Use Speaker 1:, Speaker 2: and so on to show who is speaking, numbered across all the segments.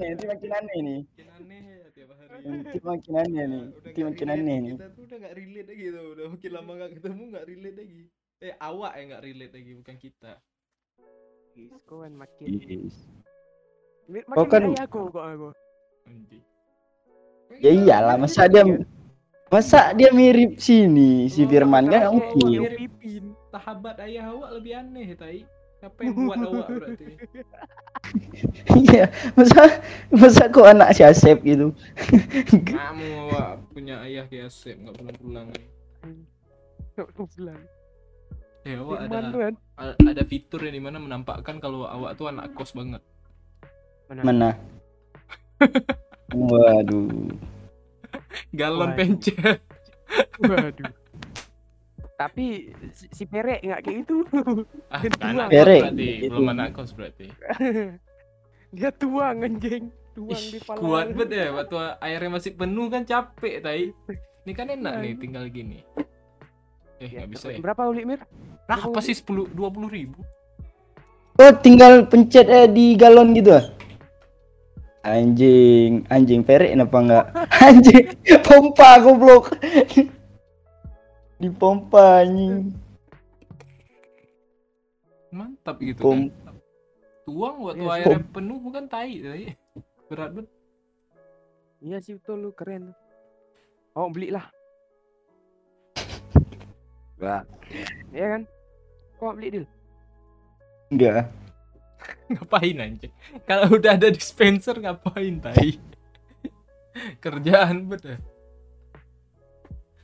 Speaker 1: aneh, nanti makin aneh nih.
Speaker 2: makin aneh ya tiap hari
Speaker 1: Nanti makin aneh nih. Nanti makin aneh nih.
Speaker 2: kita tuh udah gak relate lagi tuh udah makin lama gak ketemu gak relate lagi eh awak yang gak relate lagi bukan kita
Speaker 3: Is, kau kan makin
Speaker 1: Yes.
Speaker 3: makin
Speaker 1: Kau kan-
Speaker 3: aku kok aku.
Speaker 1: Ya iyalah, masa dia masa dia mirip sini si Firman kan oke.
Speaker 3: Pipin.
Speaker 2: sahabat ayah awak lebih aneh tai siapa yang buat awak berarti
Speaker 1: Iya, masa masa kok anak si Asep gitu.
Speaker 2: kamu awak punya ayah kayak Asep gak pulang-pulang
Speaker 3: Aku bilang.
Speaker 2: eh awak
Speaker 3: Firman
Speaker 2: ada
Speaker 3: kan.
Speaker 2: ada fitur yang di mana menampakkan kalau awak tuh anak kos banget
Speaker 3: Mana?
Speaker 1: Mana? Waduh.
Speaker 2: galon pencet
Speaker 3: Waduh. Tapi si, si Perek nggak kayak gitu.
Speaker 2: ah kos
Speaker 1: Perek,
Speaker 2: berarti
Speaker 1: gitu.
Speaker 2: belum anak kos berarti
Speaker 3: Dia tuang anjing. Tuang
Speaker 2: Ih,
Speaker 3: di pala.
Speaker 2: kuat banget ya waktu airnya masih penuh kan capek tai ini kan enak nih tinggal gini eh
Speaker 3: Ya,
Speaker 2: nggak bisa ya
Speaker 3: Berapa Uli Mir?
Speaker 2: nah apa sih sepuluh dua puluh ribu
Speaker 1: Oh, tinggal pencet eh di galon gitu ah. Anjing, anjing perek kenapa enggak? Anjing, pompa goblok. Dipompa anjing.
Speaker 2: mantap gitu
Speaker 1: Pom
Speaker 2: kan tuang waktu
Speaker 3: Iya,
Speaker 2: airnya penuh bukan tai tai berat banget
Speaker 3: Iya sih betul lu keren. Oh beli lah.
Speaker 1: Enggak.
Speaker 3: Iya kan? Kok beli deal?
Speaker 1: Enggak.
Speaker 2: ngapain anjing kalau udah ada dispenser ngapain tai kerjaan ya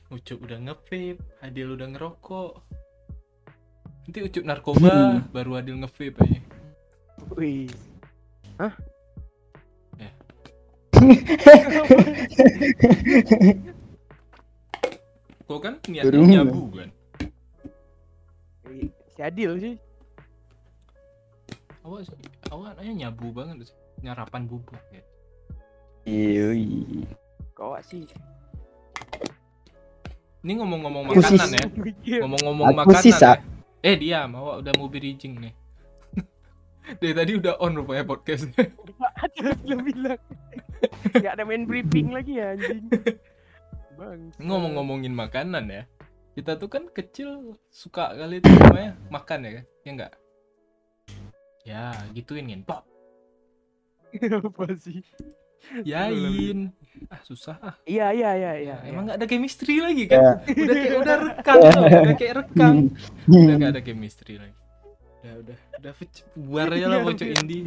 Speaker 2: Ucup udah nge-vape, Adil udah ngerokok. Nanti Ucup narkoba, baru Adil nge-vape aja.
Speaker 3: Wih. Hah?
Speaker 2: Ya. Kok kan niatnya nyabu kan?
Speaker 3: Si Adil sih.
Speaker 2: Awak awak nanya nyabu banget sih. Nyarapan bubuk ya.
Speaker 1: Iya.
Speaker 3: Kau sih.
Speaker 2: Ini ngomong-ngomong makanan ya.
Speaker 3: Iya.
Speaker 2: Ngomong-ngomong makanan.
Speaker 1: sisa.
Speaker 2: ya. Eh diam, awak udah mau bridging nih. Dari tadi udah on rupanya podcast.
Speaker 3: Bilang. Gak ada main briefing lagi ya anjing. Bang.
Speaker 2: Ngomong-ngomongin makanan ya. Kita tuh kan kecil suka kali itu namanya makan ya kan? Ya enggak? Ya, gituin kan. Pop.
Speaker 3: Apa sih?
Speaker 2: Yain. Ah, susah ah.
Speaker 3: Iya iya iya iya.
Speaker 2: Ya, emang nggak ada chemistry lagi kan? Udah kayak udah rekam tuh, udah kayak rekam. Udah nggak ada chemistry lagi. Udah udah udah bubar aja lah
Speaker 3: Iya,
Speaker 2: bocah
Speaker 3: iya.
Speaker 2: indie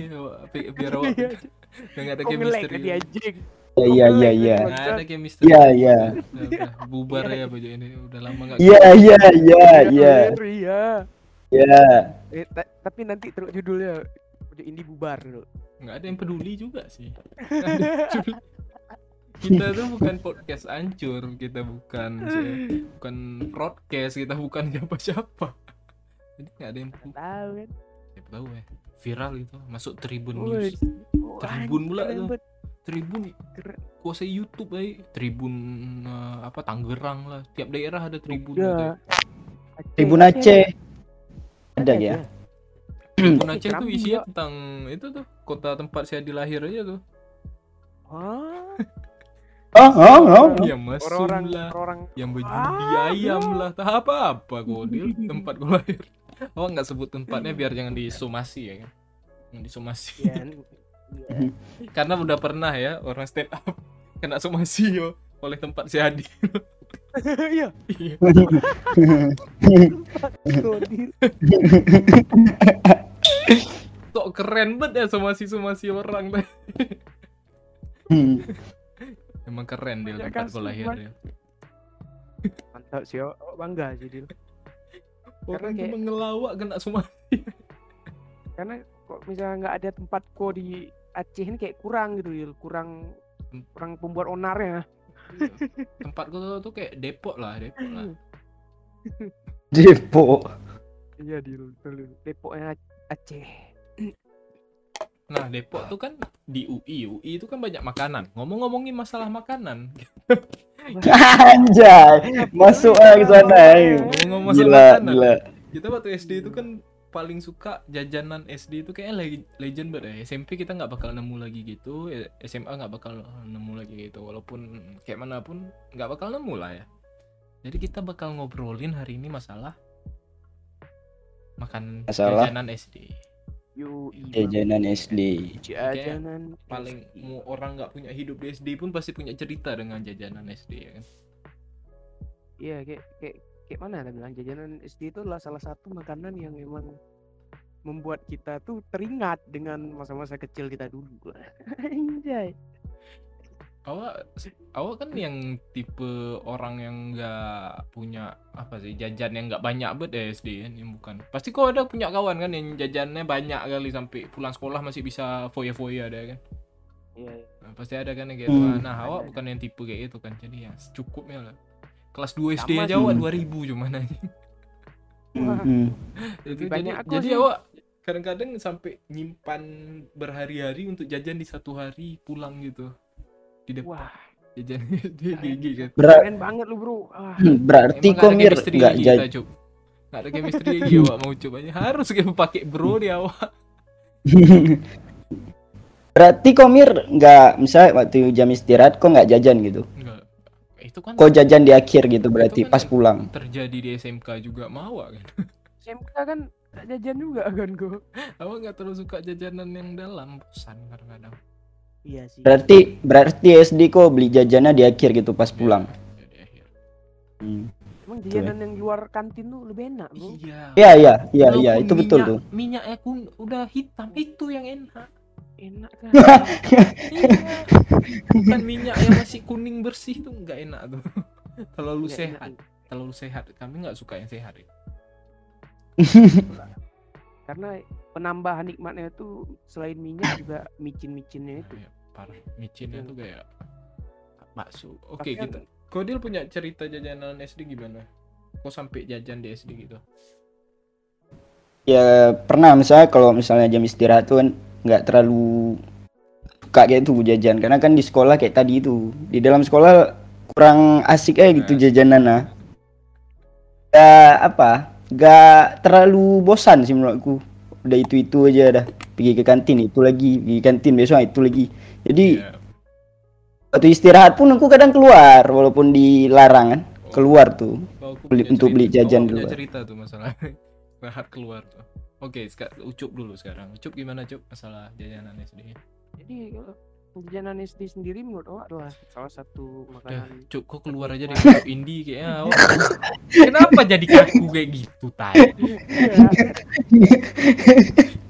Speaker 2: bi- biar awak
Speaker 3: Iya.
Speaker 2: udah nggak ada chemistry.
Speaker 3: tadi anjing?
Speaker 1: Iya iya iya.
Speaker 2: Nggak ada chemistry.
Speaker 1: Iya iya.
Speaker 2: Udah, udah, bubar ya bocah ini udah lama nggak.
Speaker 1: Iya iya iya iya.
Speaker 3: Iya.
Speaker 1: Iya.
Speaker 3: Eh, ta- tapi nanti terus judulnya udah ini bubar dulu.
Speaker 2: Nggak ada yang peduli juga sih. Kita tuh bukan podcast ancur, kita bukan sih, bukan broadcast, kita bukan siapa-siapa. Jadi nggak ada yang peduli.
Speaker 3: Tahu kan?
Speaker 2: Siapa tahu ya viral gitu masuk Tribun. News
Speaker 3: Oh,
Speaker 2: Tribun pula tuh. Tribun
Speaker 3: Keren.
Speaker 2: kuasai YouTube ay Tribun eh, apa Tangerang lah tiap daerah ada Tribun
Speaker 3: Udah.
Speaker 1: Tribun Aceh. Ada ya.
Speaker 2: Tribun Aceh tuh isinya
Speaker 3: juga.
Speaker 2: tentang itu tuh kota tempat saya dilahir aja tuh
Speaker 3: Hah?
Speaker 1: Oh oh oh.
Speaker 2: yang masuk
Speaker 3: Orang-orang
Speaker 2: lah
Speaker 3: orang
Speaker 2: yang berjudi ayam lah tak apa apa kodil tempat gue lahir oh nggak sebut tempatnya biar jangan disomasi ya kan Jangan disomasi
Speaker 3: ya. iya.
Speaker 2: karena udah pernah ya orang stand up kena somasi yo oleh tempat si Adi
Speaker 3: Iya.
Speaker 2: Iya. Kok keren banget ya somasi-somasi orang teh.
Speaker 1: Hmm.
Speaker 2: Emang keren dia tempat gue lahir ya.
Speaker 3: Mantap sih, oh, oh, bangga sih Dil.
Speaker 2: Orang
Speaker 3: kayak-
Speaker 2: cuma ngelawak kena somasi.
Speaker 3: Karena kok misalnya nggak ada tempat ko di Aceh ini kayak kurang gitu Dil, kurang kurang pembuat onarnya.
Speaker 2: tempat gue tuh kayak Depok lah, Depok lah.
Speaker 1: Depok.
Speaker 3: Iya Dil, betul Dil. Aceh.
Speaker 2: Nah, Depok tuh kan di UI. UI itu kan banyak makanan. Ngomong-ngomongin masalah makanan.
Speaker 1: Anjay. Masuk aja ke sana. ayo.
Speaker 2: Ngomong masalah
Speaker 1: Gila
Speaker 2: makanan.
Speaker 1: gila.
Speaker 2: Kita waktu SD itu kan paling suka jajanan SD itu kayaknya le- legend banget ya. SMP kita nggak bakal nemu lagi gitu, ya, SMA nggak bakal nemu lagi gitu. Walaupun kayak mana pun nggak bakal nemu lah ya. Jadi kita bakal ngobrolin hari ini masalah makan
Speaker 1: Masalah?
Speaker 2: jajanan SD.
Speaker 3: Yo,
Speaker 1: Jajanan SD.
Speaker 3: jajanan
Speaker 2: Paling mau orang nggak punya hidup di SD pun pasti punya cerita dengan jajanan SD ya kan.
Speaker 3: Iya, kayak kayak kayak mana lah bilang jajanan SD itu adalah salah satu makanan yang memang membuat kita tuh teringat dengan masa-masa kecil kita dulu. Anjay.
Speaker 2: Awak awak kan yang tipe orang yang nggak punya apa sih jajan yang nggak banyak bet ya SD kan yang bukan pasti kau ada punya kawan kan yang jajannya banyak kali sampai pulang sekolah masih bisa foya-foya ada kan
Speaker 3: Iya, iya.
Speaker 2: Nah, pasti ada kan yang kayak
Speaker 1: Hmm.
Speaker 2: gitu nah awak bukan yang tipe kayak itu kan jadi ya secukupnya lah kelas 2 SD
Speaker 3: Sama
Speaker 2: aja awak 2000 cuman aja
Speaker 3: Wah.
Speaker 1: Hmm.
Speaker 2: itu jadi jadi
Speaker 3: sih.
Speaker 2: awak kadang-kadang sampai nyimpan berhari-hari untuk jajan di satu hari pulang gitu di depan
Speaker 3: Wah,
Speaker 2: jajan dia gigi kan
Speaker 1: Ber-
Speaker 3: keren banget lu, Bro. Ah,
Speaker 1: berarti komir
Speaker 2: chemistry
Speaker 1: nggak jadi.
Speaker 2: Nggak ada chemistry lagi awak mau coba harus kayak pakai bro di awak
Speaker 1: berarti komir nggak misalnya waktu jam istirahat kok nggak jajan gitu.
Speaker 2: enggak itu kan
Speaker 1: Kok jajan di akhir gitu berarti
Speaker 2: kan
Speaker 1: pas pulang.
Speaker 2: terjadi di SMK juga mau kan
Speaker 3: SMK kan jajan juga kan gua.
Speaker 2: awak nggak terlalu suka jajanan yang dalam bosan kadang-kadang
Speaker 3: Iya sih.
Speaker 1: Berarti berarti SD kok beli jajannya di akhir gitu pas pulang.
Speaker 2: Ya, di akhir.
Speaker 1: Hmm.
Speaker 3: Emang jajanan yang di luar kantin tuh lebih enak, Bro.
Speaker 2: iya
Speaker 1: Iya iya iya iya itu betul
Speaker 2: minyak-
Speaker 1: tuh.
Speaker 2: minyaknya pun udah hitam itu yang enak
Speaker 3: Enak kan.
Speaker 2: iya bukan minyak yang masih kuning bersih tuh nggak enak tuh terlalu
Speaker 3: Nggak
Speaker 2: sehat
Speaker 3: enak.
Speaker 2: terlalu sehat kami nggak suka yang sehat ya.
Speaker 3: Karena penambahan nikmatnya itu selain minyak juga micin-micinnya itu.
Speaker 2: Ya, parah micinnya tuh kayak bakso oke
Speaker 3: kan-
Speaker 2: kita Kodil punya cerita jajanan SD gimana kok sampai jajan di SD gitu
Speaker 1: Ya pernah misalnya kalau misalnya jam istirahat tuh kan nggak terlalu suka kayak itu jajan karena kan di sekolah kayak tadi itu di dalam sekolah kurang asik aja gitu
Speaker 2: Nah.
Speaker 1: jajanan nah. Ya apa? Gak terlalu bosan sih menurutku. Udah itu itu aja dah. Pergi ke kantin itu lagi, pergi ke kantin besok itu lagi. Jadi
Speaker 2: Ya,
Speaker 1: waktu istirahat pun aku kadang keluar walaupun dilarang kan. Keluar tuh.
Speaker 2: oh,
Speaker 1: beli-
Speaker 2: punya
Speaker 1: untuk beli
Speaker 2: cerita.
Speaker 1: jajan
Speaker 2: Oh,
Speaker 1: dulu.
Speaker 2: cerita tuh masalah Rahat keluar tuh oke seka- ucup dulu sekarang ucup gimana cup masalah jajanan SD
Speaker 3: Jadi kalau jajanan SD sendiri menurut awak adalah salah satu makanan
Speaker 2: cuk kok keluar aja dari grup indie kayaknya awak. Kenapa jadi kaku kayak gitu tadi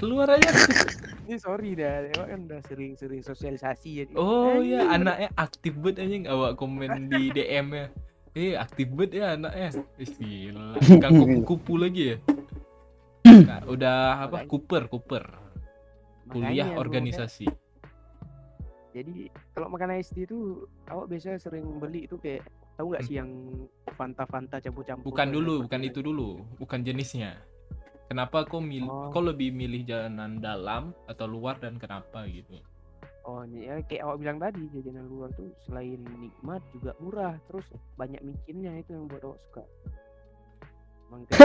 Speaker 2: keluar aja
Speaker 3: ini sorry dah awak kan udah sering-sering sosialisasi jadi
Speaker 2: oh
Speaker 3: Anjing,
Speaker 2: ya anaknya aktif banget anjing awak komen di DM nya eh aktif banget ya anaknya. Ih, gila. Bukan kupu-kupu lagi ya. Nah, udah apa? Cooper Cooper. Kuliah
Speaker 3: bro,
Speaker 2: organisasi
Speaker 3: jadi kalau makanan SD itu awak biasanya sering beli itu kayak tahu nggak sih yang Fanta-Fanta campur-campur
Speaker 2: bukan
Speaker 3: tuh,
Speaker 2: dulu
Speaker 3: yang
Speaker 2: bukan itu dulu. Bukan jenisnya. Kenapa kau milih
Speaker 3: Oh.
Speaker 2: kau lebih milih jajanan dalam atau luar dan kenapa gitu?
Speaker 3: Oh, ya kayak awak bilang tadi jajanan luar tuh selain nikmat juga murah, terus banyak micinnya itu yang buat awak suka. Emang kayak-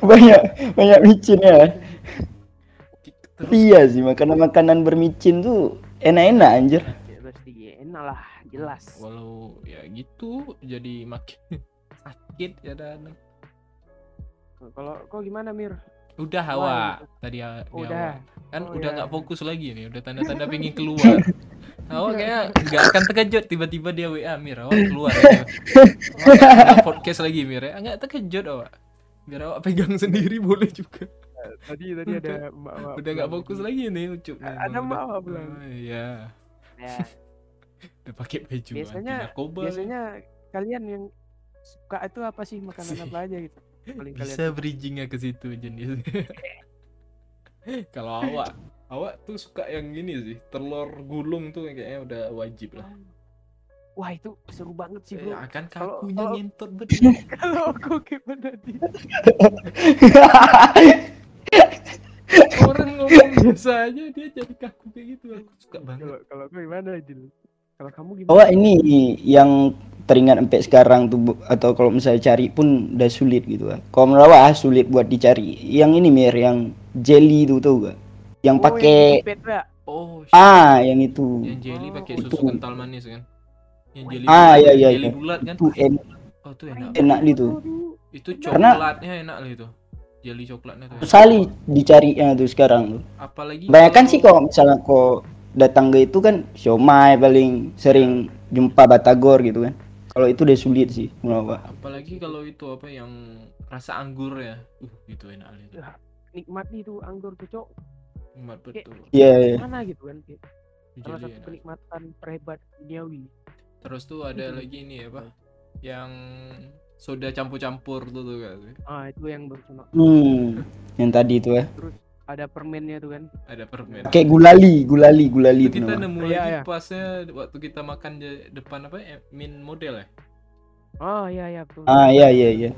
Speaker 1: banyak banyak micin ya. Iya sih makanan-makanan bermicin tuh enak-enak anjir.
Speaker 3: ya pasti enak lah, jelas.
Speaker 2: walau ya gitu jadi makin sakit ya dan
Speaker 3: Kalau kau gimana Mir?
Speaker 2: udah hawa tadi ya
Speaker 3: Udah.
Speaker 2: awal. kan
Speaker 3: Oh,
Speaker 2: udah
Speaker 3: ya.
Speaker 2: nggak fokus lagi nih udah tanda-tanda pengen keluar awak kayak nggak akan terkejut tiba-tiba dia WA Mir awak keluar ya. Podcast lagi Mir ya nggak terkejut awak biar awak pegang sendiri boleh juga
Speaker 3: Tadi tadi ada mbak awak.
Speaker 2: udah nggak fokus
Speaker 3: gitu.
Speaker 2: lagi nih ucup nih,
Speaker 3: Ada mbak awak bilang.
Speaker 2: oh, iya.
Speaker 3: Ya,
Speaker 2: udah pakai baju
Speaker 3: biasanya
Speaker 2: narkoba
Speaker 3: biasanya kalian yang suka itu apa sih? Makanan apa aja gitu? Paling kalian
Speaker 2: bisa bridgingnya ke situ jenis kalau awak awak tuh suka yang gini sih telur gulung tuh kayaknya udah wajib lah.
Speaker 3: Wah, itu seru banget sih, Bro.
Speaker 2: ya kan
Speaker 3: Kalau-
Speaker 2: kakunya
Speaker 3: kalau-
Speaker 2: ngentot betul
Speaker 3: Kalau aku gimana di
Speaker 2: orang ngomong biasa aja dia jadi kaku kayak gitu aku suka banget
Speaker 3: kalau kalau aku gimana Jil? Kalau kamu gimana?
Speaker 1: Oh ini yang teringat sampai sekarang tuh atau kalau misalnya cari pun udah sulit gitu kan. Kalau menurut awak, ah, sulit buat dicari. Yang ini Mir, yang jelly tuh tahu gak? Yang
Speaker 3: Oh,
Speaker 1: pakai.
Speaker 2: Oh, shit.
Speaker 1: ah yang itu.
Speaker 2: yang jelly pakai
Speaker 1: itu.
Speaker 2: susu kental manis kan. Yang jelly
Speaker 1: Ah, iya, iya,
Speaker 2: jelly
Speaker 1: iya.
Speaker 2: bulat kan.
Speaker 1: Itu en-
Speaker 2: Oh, tuh enak.
Speaker 1: enak gitu.
Speaker 2: Itu
Speaker 1: Karena-
Speaker 2: coklatnya enak lah itu. Jelly coklatnya tuh.
Speaker 1: Sekali dicarinya tuh sekarang tuh.
Speaker 2: Apalagi
Speaker 1: Bayangkan sih kalau misalnya kau datang ke itu kan siomay paling sering jumpa batagor gitu kan. Kalau itu udah sulit sih menurut
Speaker 2: apalagi kalau itu apa yang rasa anggur ya. Uh, itu enak itu.
Speaker 3: Nikmat nih tuh anggur tuh, Cok.
Speaker 2: Nikmat betul.
Speaker 1: Iya, iya.
Speaker 3: Mana gitu kan? Salah satu
Speaker 2: enak.
Speaker 3: kenikmatan terhebat duniawi.
Speaker 2: Terus tuh ada
Speaker 3: Itu.
Speaker 2: lagi ini apa? Yang soda campur-campur tuh tuh kan.
Speaker 3: Ah, itu yang baru sama.
Speaker 1: Hmm. Yang tadi itu ya.
Speaker 3: Terus ada permennya tuh kan.
Speaker 2: Ada permen.
Speaker 1: Kayak gulali, gulali, gulali
Speaker 2: Itu kita nemu
Speaker 3: Iya,
Speaker 2: lagi
Speaker 3: iya.
Speaker 2: pasnya waktu kita makan di depan apa ya? Min model ya?
Speaker 3: Oh iya iya betul.
Speaker 1: Ah, iya iya iya.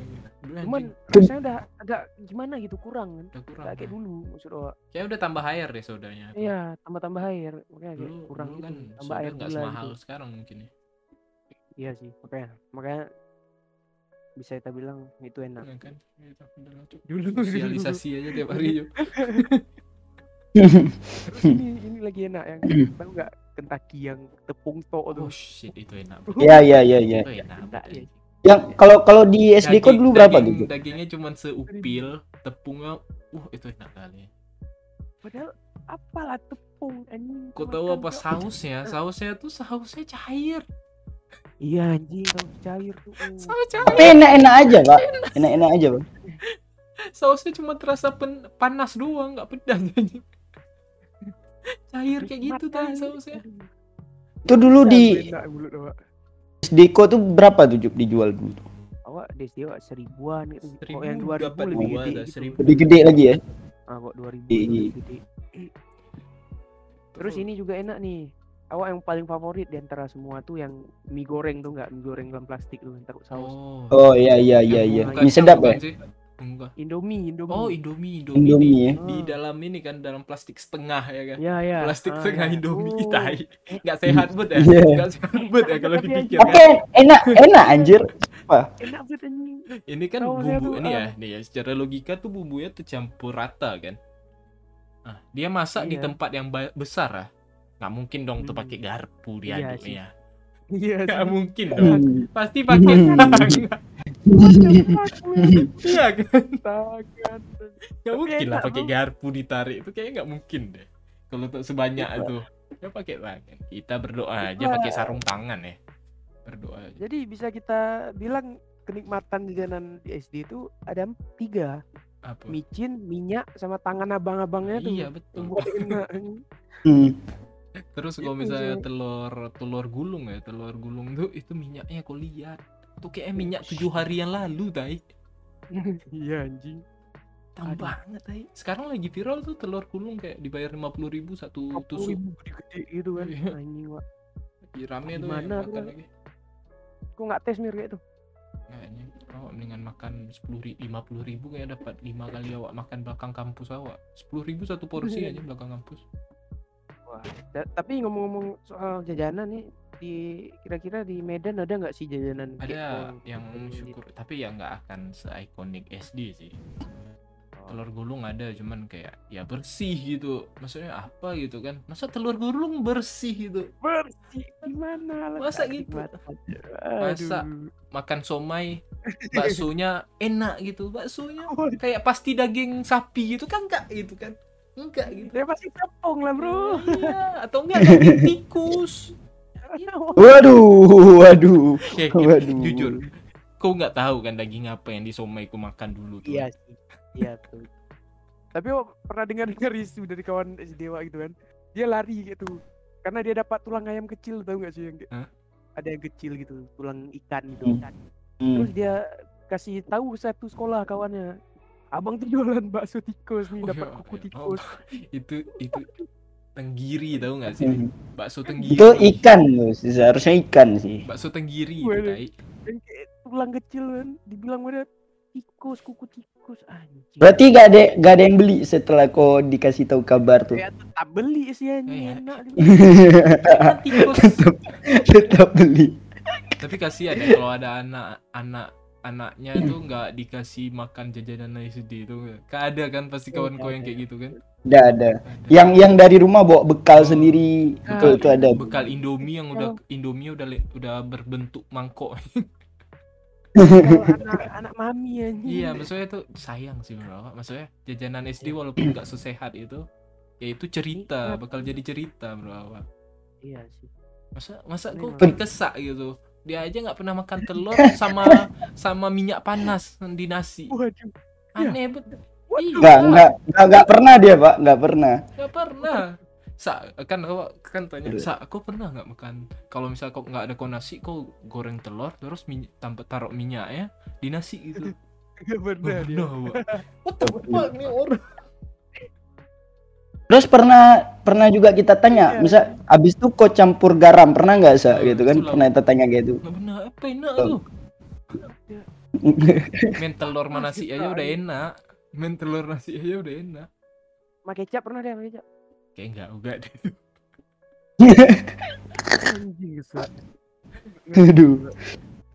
Speaker 3: Cuman rasanya udah agak gimana gitu kurang kan.
Speaker 2: udah kurang.
Speaker 3: Gak kayak
Speaker 2: nah.
Speaker 3: dulu maksud awak.
Speaker 2: Kayak udah tambah air deh sodanya.
Speaker 3: Iya, tambah-tambah air. Makanya kayak
Speaker 2: Dulu,
Speaker 3: kurang
Speaker 2: dulu
Speaker 3: gitu.
Speaker 2: kan
Speaker 3: tambah
Speaker 2: soda
Speaker 3: air
Speaker 2: nggak
Speaker 3: gula
Speaker 2: semahal
Speaker 3: gitu.
Speaker 2: sekarang mungkin ya.
Speaker 3: Iya sih, makanya makanya bisa kita bilang itu enak.
Speaker 2: Iya kan? Gitu, udah lah, Cuk. Dulu sosialisasi aja tiap hari yuk.
Speaker 3: Terus ini ini lagi enak yang tahu nggak Kentucky yang tepung tok tuh.
Speaker 2: Oh shit itu enak.
Speaker 1: Iya iya iya iya.
Speaker 3: Ya.
Speaker 1: Yang kalau kalau di SD kok dulu berapa
Speaker 2: daging-
Speaker 1: tuh?
Speaker 2: Dagingnya cuma seupil, tepungnya uh itu enak kali.
Speaker 3: Padahal apalah tepung anjing.
Speaker 2: Kau tahu apa
Speaker 3: Cok.
Speaker 2: sausnya? Sausnya tuh sausnya cair.
Speaker 3: Iya anjing saus cair tuh. oh.
Speaker 2: Saus
Speaker 1: Tapi
Speaker 2: cair.
Speaker 1: enak-enak aja, Pak. Enak-enak aja, Pak.
Speaker 2: Sausnya cuma terasa pen- panas doang, nggak pedas aja. Cair kayak gitu tadi
Speaker 3: kali.
Speaker 2: sausnya.
Speaker 1: Itu dulu di kok tuh berapa tuh dijual dulu? tuh?
Speaker 3: Awak awak seribuan gitu.
Speaker 2: Seribu
Speaker 3: Kok yang dua ribu lebih gede gitu.
Speaker 2: seribu.
Speaker 1: Lebih gede lagi ya?
Speaker 3: Ah, kok dua ribu
Speaker 1: Iya,
Speaker 3: lebih
Speaker 1: iya.
Speaker 3: gede. Terus ini juga enak nih. Awak yang paling favorit di antara semua tuh yang mie goreng tuh nggak mie goreng dalam plastik tuh yang taruh saus.
Speaker 2: Oh.
Speaker 1: Oh iya iya iya iya. Mie sedap ya?
Speaker 2: sih? Enggak.
Speaker 3: Indomie, Indomie.
Speaker 2: Oh, Indomie, Indomie,
Speaker 1: Indomie
Speaker 2: di,
Speaker 1: ya.
Speaker 2: di
Speaker 3: Ah.
Speaker 2: dalam ini kan dalam plastik setengah ya kan.
Speaker 3: Ya ya.
Speaker 2: Plastik
Speaker 3: Ah,
Speaker 2: setengah
Speaker 3: ya.
Speaker 2: Indomie
Speaker 3: Oh.
Speaker 2: tai. Enggak sehat buat ya.
Speaker 1: Iya.
Speaker 2: Enggak sehat buat ya kalau dipikir
Speaker 1: Tapi
Speaker 2: kan.
Speaker 1: enak enak anjir.
Speaker 3: Enak banget anjing.
Speaker 2: Ini kan
Speaker 3: Sausnya
Speaker 2: bumbu ini ya,
Speaker 3: ah.
Speaker 2: nih ya secara logika tuh bumbunya tuh campur rata kan. Nah, dia masak di
Speaker 3: Iya.
Speaker 2: tempat yang besar ah. Nggak mungkin dong tuh
Speaker 3: Hmm.
Speaker 2: pakai garpu
Speaker 3: Iya
Speaker 2: diaduk
Speaker 3: sih.
Speaker 2: ya.
Speaker 3: Iya
Speaker 2: Nggak
Speaker 3: sih.
Speaker 2: mungkin dong.
Speaker 1: Hmm.
Speaker 2: Pasti pakai
Speaker 1: Hmm.
Speaker 2: tangan. Iya kan?
Speaker 3: Tangan.
Speaker 2: Nggak mungkin lah pakai garpu ditarik itu kayaknya nggak mungkin deh. Kalau untuk sebanyak itu, ya pakai tangan. Kita berdoa aja pakai sarung tangan ya. Berdoa aja.
Speaker 3: Jadi bisa kita bilang kenikmatan jajanan di SD itu ada tiga
Speaker 2: Apa?
Speaker 3: micin, minyak, sama tangan abang-abangnya tuh.
Speaker 2: Iya betul.
Speaker 1: Hmm.
Speaker 2: Terus kalau
Speaker 3: Itu
Speaker 2: misalnya telur telur gulung ya, telur gulung tuh itu minyaknya kau lihat. Tuh kayak minyak tujuh hari yang lalu, tai.
Speaker 3: Iya anjing.
Speaker 2: Tam
Speaker 3: Aduh.
Speaker 2: banget, tai. Sekarang lagi viral tuh telur gulung kayak dibayar 50.000 ribu satu
Speaker 3: 40
Speaker 2: tusuk.
Speaker 3: ribu gede-gede gitu kan.
Speaker 2: Iya.
Speaker 3: Anjing wak.
Speaker 2: Lagi rame tuh
Speaker 3: Gimana
Speaker 2: makan lagi.
Speaker 3: Kok nggak tes mir kayak tuh?
Speaker 2: Kayaknya oh mendingan makan sepuluh ribu, lima puluh ribu kayak dapat lima kali awak makan belakang kampus awak. Sepuluh ribu satu porsi aja belakang kampus.
Speaker 3: Ta- tapi ngomong-ngomong soal jajanan nih di kira-kira di Medan ada nggak sih jajanan
Speaker 2: Ada yang
Speaker 3: kol gitu?
Speaker 2: syukur, tapi ya nggak akan se-ikonik SD sih.
Speaker 3: Oh.
Speaker 2: telur gulung ada cuman kayak ya bersih gitu maksudnya apa gitu kan masa telur gulung bersih gitu
Speaker 3: bersih gimana
Speaker 2: Masa gitu? Masa? Makan somai baksonya enak gitu baksonya kayak pasti daging sapi gitu kan enggak gitu kan enggak gitu.
Speaker 3: Dia pasti tepung lah bro.
Speaker 2: Iya atau enggak daging tikus.
Speaker 1: Waduh, waduh.
Speaker 2: ya, kita-
Speaker 1: Waduh.
Speaker 2: jujur kau nggak tahu kan daging apa yang di somai ku makan dulu tuh.
Speaker 3: Iya sih. Iya tuh. Tapi pernah dengar dengar isu dari kawan SD Wak gitu kan? Dia lari gitu. Karena dia dapat tulang ayam kecil tahu nggak sih? Yang
Speaker 2: Hah?
Speaker 3: ada yang kecil gitu tulang ikan gitu.
Speaker 1: Hmm.
Speaker 3: terus dia kasih tahu satu sekolah kawannya abang tuh jualan bakso tikus nih
Speaker 2: Oh,
Speaker 3: dapat
Speaker 2: ya,
Speaker 3: kuku
Speaker 2: ya.
Speaker 3: tikus
Speaker 2: itu itu tenggiri tahu nggak sih
Speaker 1: Hmm.
Speaker 2: bakso tenggiri
Speaker 1: Itu ikan tuh, seharusnya ikan sih.
Speaker 2: bakso tenggiri itu
Speaker 3: Waduh.
Speaker 2: tai
Speaker 3: yang kayak tulang kecil kan dibilang pada tikus kuku tikus anjing
Speaker 1: Berarti gak ada gak ada yang beli setelah kau dikasih tahu kabar tuh.
Speaker 3: ya tetap beli sih anjing
Speaker 2: Iya.
Speaker 3: enak
Speaker 2: kan tikus
Speaker 1: tetap, tetap beli.
Speaker 2: Tapi kasihan ya kalau ada anak-anak anaknya tuh nggak dikasih makan jajanan SD itu. Kan ada kan pasti kawan kau yang kayak gitu kan?
Speaker 1: Ada ada. Yang yang dari rumah bawa bekal sendiri
Speaker 3: Ah,
Speaker 1: itu itu ada.
Speaker 2: bekal Indomie yang udah Indomie udah le- udah berbentuk mangkok.
Speaker 3: Anak anak mami anjing.
Speaker 2: iya, maksudnya itu sayang sih bro. Maksudnya jajanan SD walaupun nggak sesehat itu, ya itu cerita, bakal jadi cerita bro.
Speaker 3: Iya sih.
Speaker 2: Masa masa kok kesak gitu. Dia aja nggak pernah makan telur sama sama minyak panas di nasi.
Speaker 3: Waduh.
Speaker 2: Aneh bet. Iya,
Speaker 1: Enggak, enggak, enggak, enggak pernah dia, Pak. Enggak pernah.
Speaker 2: nggak pernah. Sa kan awak kan tanya, sa kau pernah nggak makan? Kalau misal kau nggak ada kau nasi, kau goreng telur terus minyak tanpa taruh minyaknya di nasi gitu.
Speaker 3: Gak pernah
Speaker 2: Nggak
Speaker 3: dia.
Speaker 2: pernah, Wak. What the fuck nih orang?
Speaker 1: Terus pernah pernah juga kita tanya,
Speaker 3: Iya.
Speaker 1: misal abis itu kau campur garam, pernah nggak sa
Speaker 2: Eh,
Speaker 1: gitu kan?
Speaker 2: sulap.
Speaker 1: Pernah kita tanya kayak gitu.
Speaker 2: Nggak apa enak tuh? Main telur sama nasi aja udah enak. Main telur nasi aja udah enak.
Speaker 3: Pakai kecap pernah deh pakai kecap.
Speaker 2: Kayak enggak enggak deh.
Speaker 3: Anjing.
Speaker 1: Aduh.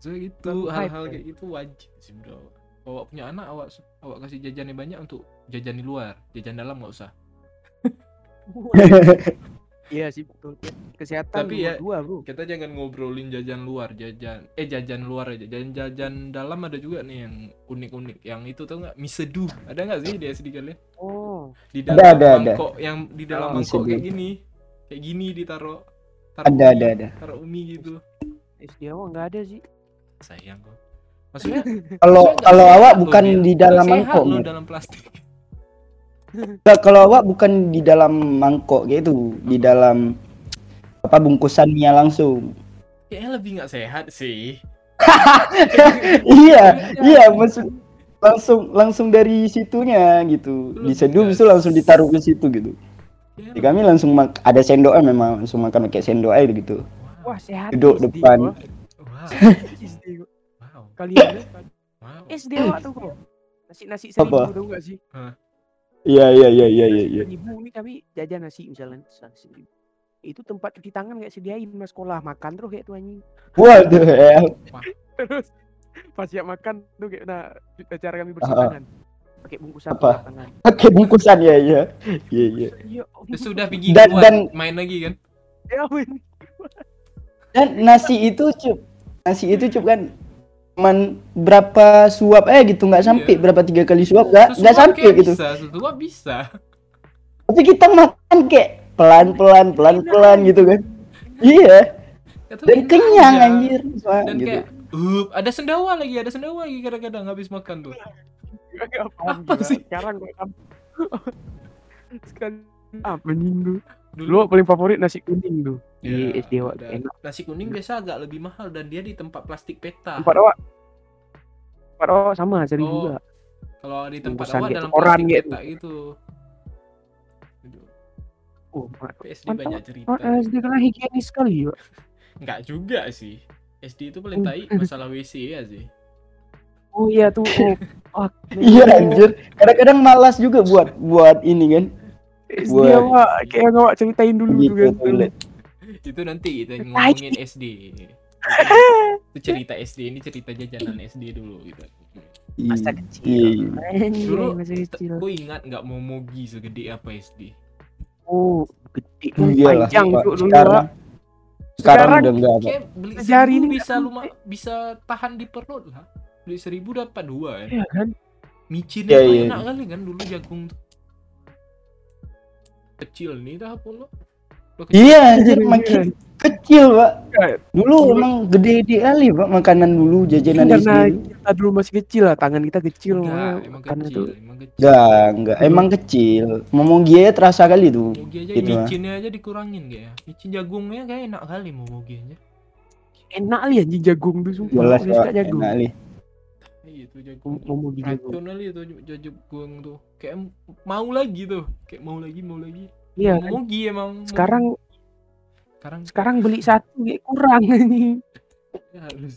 Speaker 2: So gitu
Speaker 3: Terlalu
Speaker 2: hal-hal kayak gitu wajib sih bro. Kalau awak punya anak awak awak kasih jajannya banyak untuk jajan di luar, jajan dalam nggak usah.
Speaker 3: Iya sih betul. Kesehatan
Speaker 2: Tapi ya-
Speaker 3: dua bro.
Speaker 2: Kita jangan ngobrolin jajan luar, jajan eh jajan luar aja. Jajan jajan dalam ada juga nih yang unik-unik. Yang itu tau nggak? Mie seduh. Ada nggak sih di SD kalian?
Speaker 3: Oh.
Speaker 2: Di
Speaker 1: Ada,
Speaker 2: dalam
Speaker 1: ada, ada.
Speaker 2: mangkok yang di dalam
Speaker 3: Oh,
Speaker 2: mangkok kayak gini. Kayak gini ditaruh. taruh
Speaker 1: Ada,
Speaker 2: mie,
Speaker 1: ada, ada.
Speaker 2: Taruh mie gitu.
Speaker 3: SD awak nggak ada sih.
Speaker 2: Sayang kok. Maksudnya
Speaker 1: Kalau kalau
Speaker 2: sehat
Speaker 1: awak bukan di dalam
Speaker 2: sehat
Speaker 1: mangkok,
Speaker 2: loh
Speaker 1: Mir.
Speaker 2: dalam plastik.
Speaker 1: Nggak, kalau awak bukan di dalam mangkok gitu, di dalam apa bungkusan mie langsung.
Speaker 2: Kayaknya lebih nggak sehat sih.
Speaker 1: iya, iya maksud langsung langsung dari situnya gitu. Diseduh itu langsung ditaruh ke situ gitu.
Speaker 2: Kayaknya
Speaker 1: Di kami langsung mak- ada sendoknya memang langsung makan pakai sendok aja gitu.
Speaker 3: Wah sehat.
Speaker 1: Duduk
Speaker 3: SD
Speaker 1: depan.
Speaker 2: Wow.
Speaker 3: SD.
Speaker 2: Wow.
Speaker 3: Kalian
Speaker 2: Wow.
Speaker 3: SD awak tuh kok. Nasi nasi seribu
Speaker 1: Apa?
Speaker 3: tau gak sih?
Speaker 1: Iya iya iya iya iya. iya.
Speaker 3: Seribu nih kami jajan nasi misalnya nasi. Itu tempat cuci tangan gak sediain mas sekolah makan terus kayak tuh anjing.
Speaker 1: Waduh ya.
Speaker 3: Terus pas siap makan tuh kayak nah cara kami bersih tangan. Pakai bungkusan
Speaker 1: Apa? Pakai bungkusan ya iya. Iya iya.
Speaker 3: Iya.
Speaker 2: Terus sudah pergi
Speaker 1: Dan- dan-
Speaker 2: main lagi kan?
Speaker 3: Ya men.
Speaker 1: Dan nasi itu cup, nasi itu cup kan cuman berapa suap eh gitu nggak sampai
Speaker 2: Iya.
Speaker 1: berapa tiga kali suap nggak nggak sampai gitu.
Speaker 2: Bisa, sesuap bisa.
Speaker 1: Tapi kita makan kayak pelan pelan pelan pelan gitu kan. Iya. Dan
Speaker 2: enak
Speaker 1: kenyang
Speaker 2: aja.
Speaker 1: anjir. Wah,
Speaker 2: Dan
Speaker 1: gitu.
Speaker 2: kayak uh, ada sendawa lagi, ada sendawa lagi kadang-kadang habis makan tuh. Apa
Speaker 3: Gila,
Speaker 2: sih?
Speaker 3: Sekarang. Sekali apa minggu?
Speaker 2: Dulu
Speaker 3: Lu paling favorit nasi kuning tuh. Di
Speaker 2: Ya,
Speaker 3: SD awak enak.
Speaker 2: nasi kuning biasa agak lebih mahal dan dia di tempat plastik peta.
Speaker 3: Tempat awak. Tempat awak sama seribu
Speaker 2: Oh,
Speaker 3: juga.
Speaker 2: Kalau di tempat awak
Speaker 3: gitu,
Speaker 2: dalam
Speaker 3: koran
Speaker 2: plastik
Speaker 3: gitu.
Speaker 2: peta gitu. Aduh,
Speaker 3: Oh,
Speaker 2: PSD
Speaker 3: Mantap.
Speaker 2: banyak cerita.
Speaker 3: SD kan higienis sekali ya.
Speaker 2: Enggak juga sih. SD itu paling tai masalah WC ya sih.
Speaker 3: Oh iya tuh. Oh, fuck.
Speaker 1: Iya anjir. Kadang-kadang malas juga buat buat ini kan.
Speaker 3: SD
Speaker 1: Buat-
Speaker 3: awak kayak yang awak ceritain dulu
Speaker 1: ke
Speaker 3: kan.
Speaker 1: toilet.
Speaker 2: Itu nanti kita ngomongin SD. Itu cerita SD ini cerita jajanan SD dulu gitu.
Speaker 3: Masa
Speaker 1: Iya.
Speaker 3: kecil.
Speaker 2: Dulu
Speaker 3: masa kecil.
Speaker 2: Gue ingat nggak mau mogi segede apa SD.
Speaker 3: Oh, gede kan
Speaker 1: Iya lah.
Speaker 3: panjang tuh dulu.
Speaker 1: Sekarang sekarang
Speaker 3: Sekarang
Speaker 1: udah enggak
Speaker 2: beli
Speaker 3: Sejari
Speaker 2: seribu
Speaker 3: ini
Speaker 2: bisa luma bisa tahan di perut lah. Beli seribu dapat dua ya.
Speaker 3: Iya kan?
Speaker 2: Micinnya
Speaker 1: Iya,
Speaker 2: tuh
Speaker 1: iya.
Speaker 2: enak kali kan dulu jagung tuh. Kecil nih dah pun lo. Lo kecil.
Speaker 1: Iya anjir makin kecil Pak.
Speaker 3: Iya.
Speaker 1: Dulu emang gede-gede kali Pak makanan dulu jajanan.
Speaker 3: Karena kita dulu masih kecil lah, tangan kita kecil.
Speaker 2: Enggak, emang kecil,
Speaker 3: tuh
Speaker 2: emang kecil.
Speaker 1: Enggak, enggak. Emang kecil. Momogi aja terasa kali tuh.
Speaker 2: Mogi aja
Speaker 1: Gitu,
Speaker 2: micinnya aja dikurangin kayak ya. Micin jagungnya kayak enak kali mau mogi aja.
Speaker 3: enak li anjing jagung tuh sumpah.
Speaker 1: Jelas Pak.
Speaker 3: jagung.
Speaker 1: Enak nih.
Speaker 2: Iya itu.
Speaker 3: Mau mau jagung.
Speaker 2: Racun kali itu jagung tuh. Kayak mau lagi tuh. Kayak mau lagi, mau lagi.
Speaker 3: Iya kan?
Speaker 2: Mogi emang. mau-
Speaker 3: Sekarang
Speaker 2: sekarang
Speaker 3: sekarang beli satu kayak kurang anjing.
Speaker 2: ya harus.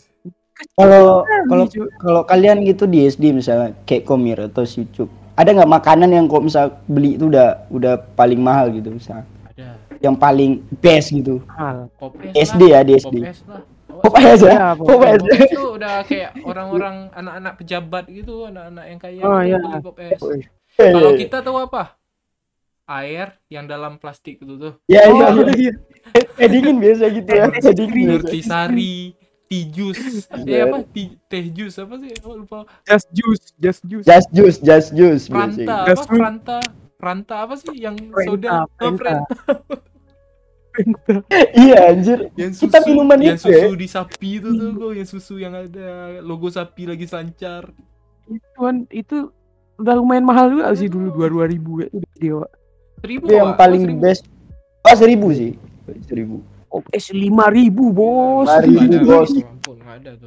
Speaker 1: Kalau kalau kalau kalian gitu di SD misalnya kayak komir atau sicup, ada nggak makanan yang kok misal beli itu udah udah paling mahal gitu misal,
Speaker 2: Ada.
Speaker 1: yang paling best gitu.
Speaker 3: mahal.
Speaker 1: SD
Speaker 2: lah.
Speaker 1: ya, di SD.
Speaker 2: Kopes lah.
Speaker 1: Pop es ya.
Speaker 3: Ya,
Speaker 1: Pop es
Speaker 2: tuh udah kayak orang-orang anak-anak pejabat gitu, anak-anak yang kaya
Speaker 3: Oh, iya.
Speaker 2: beli pop es.
Speaker 3: Pop es.
Speaker 2: Kalau kita tahu apa? Air yang dalam plastik itu tuh.
Speaker 1: Ya,
Speaker 3: Oh,
Speaker 1: iya, iya. Eh dingin biasa gitu ya. Eh dingin.
Speaker 2: Nurtisari, tea juice, eh apa? Tea, teh juice apa sih? Oh, lupa.
Speaker 3: Just juice, just juice.
Speaker 1: Just juice, just juice. Biasa.
Speaker 2: apa? Franta, Franta apa sih yang soda? Oh,
Speaker 3: Frenta.
Speaker 1: Iya anjir.
Speaker 2: Yang susu,
Speaker 1: Kita minuman
Speaker 2: yang
Speaker 1: itu ya.
Speaker 2: susu di sapi itu tuh, kok yang susu yang ada logo sapi lagi selancar.
Speaker 3: Itu kan itu udah lumayan mahal juga sih dulu dua dua ribu ya udah dia.
Speaker 2: Seribu
Speaker 1: Itu yang paling
Speaker 2: Oh, seribu.
Speaker 1: best. Oh seribu sih. Seribu.
Speaker 3: Oh, es lima ribu bos.
Speaker 1: Lima ribu,
Speaker 2: ada,
Speaker 1: bos.
Speaker 2: ya.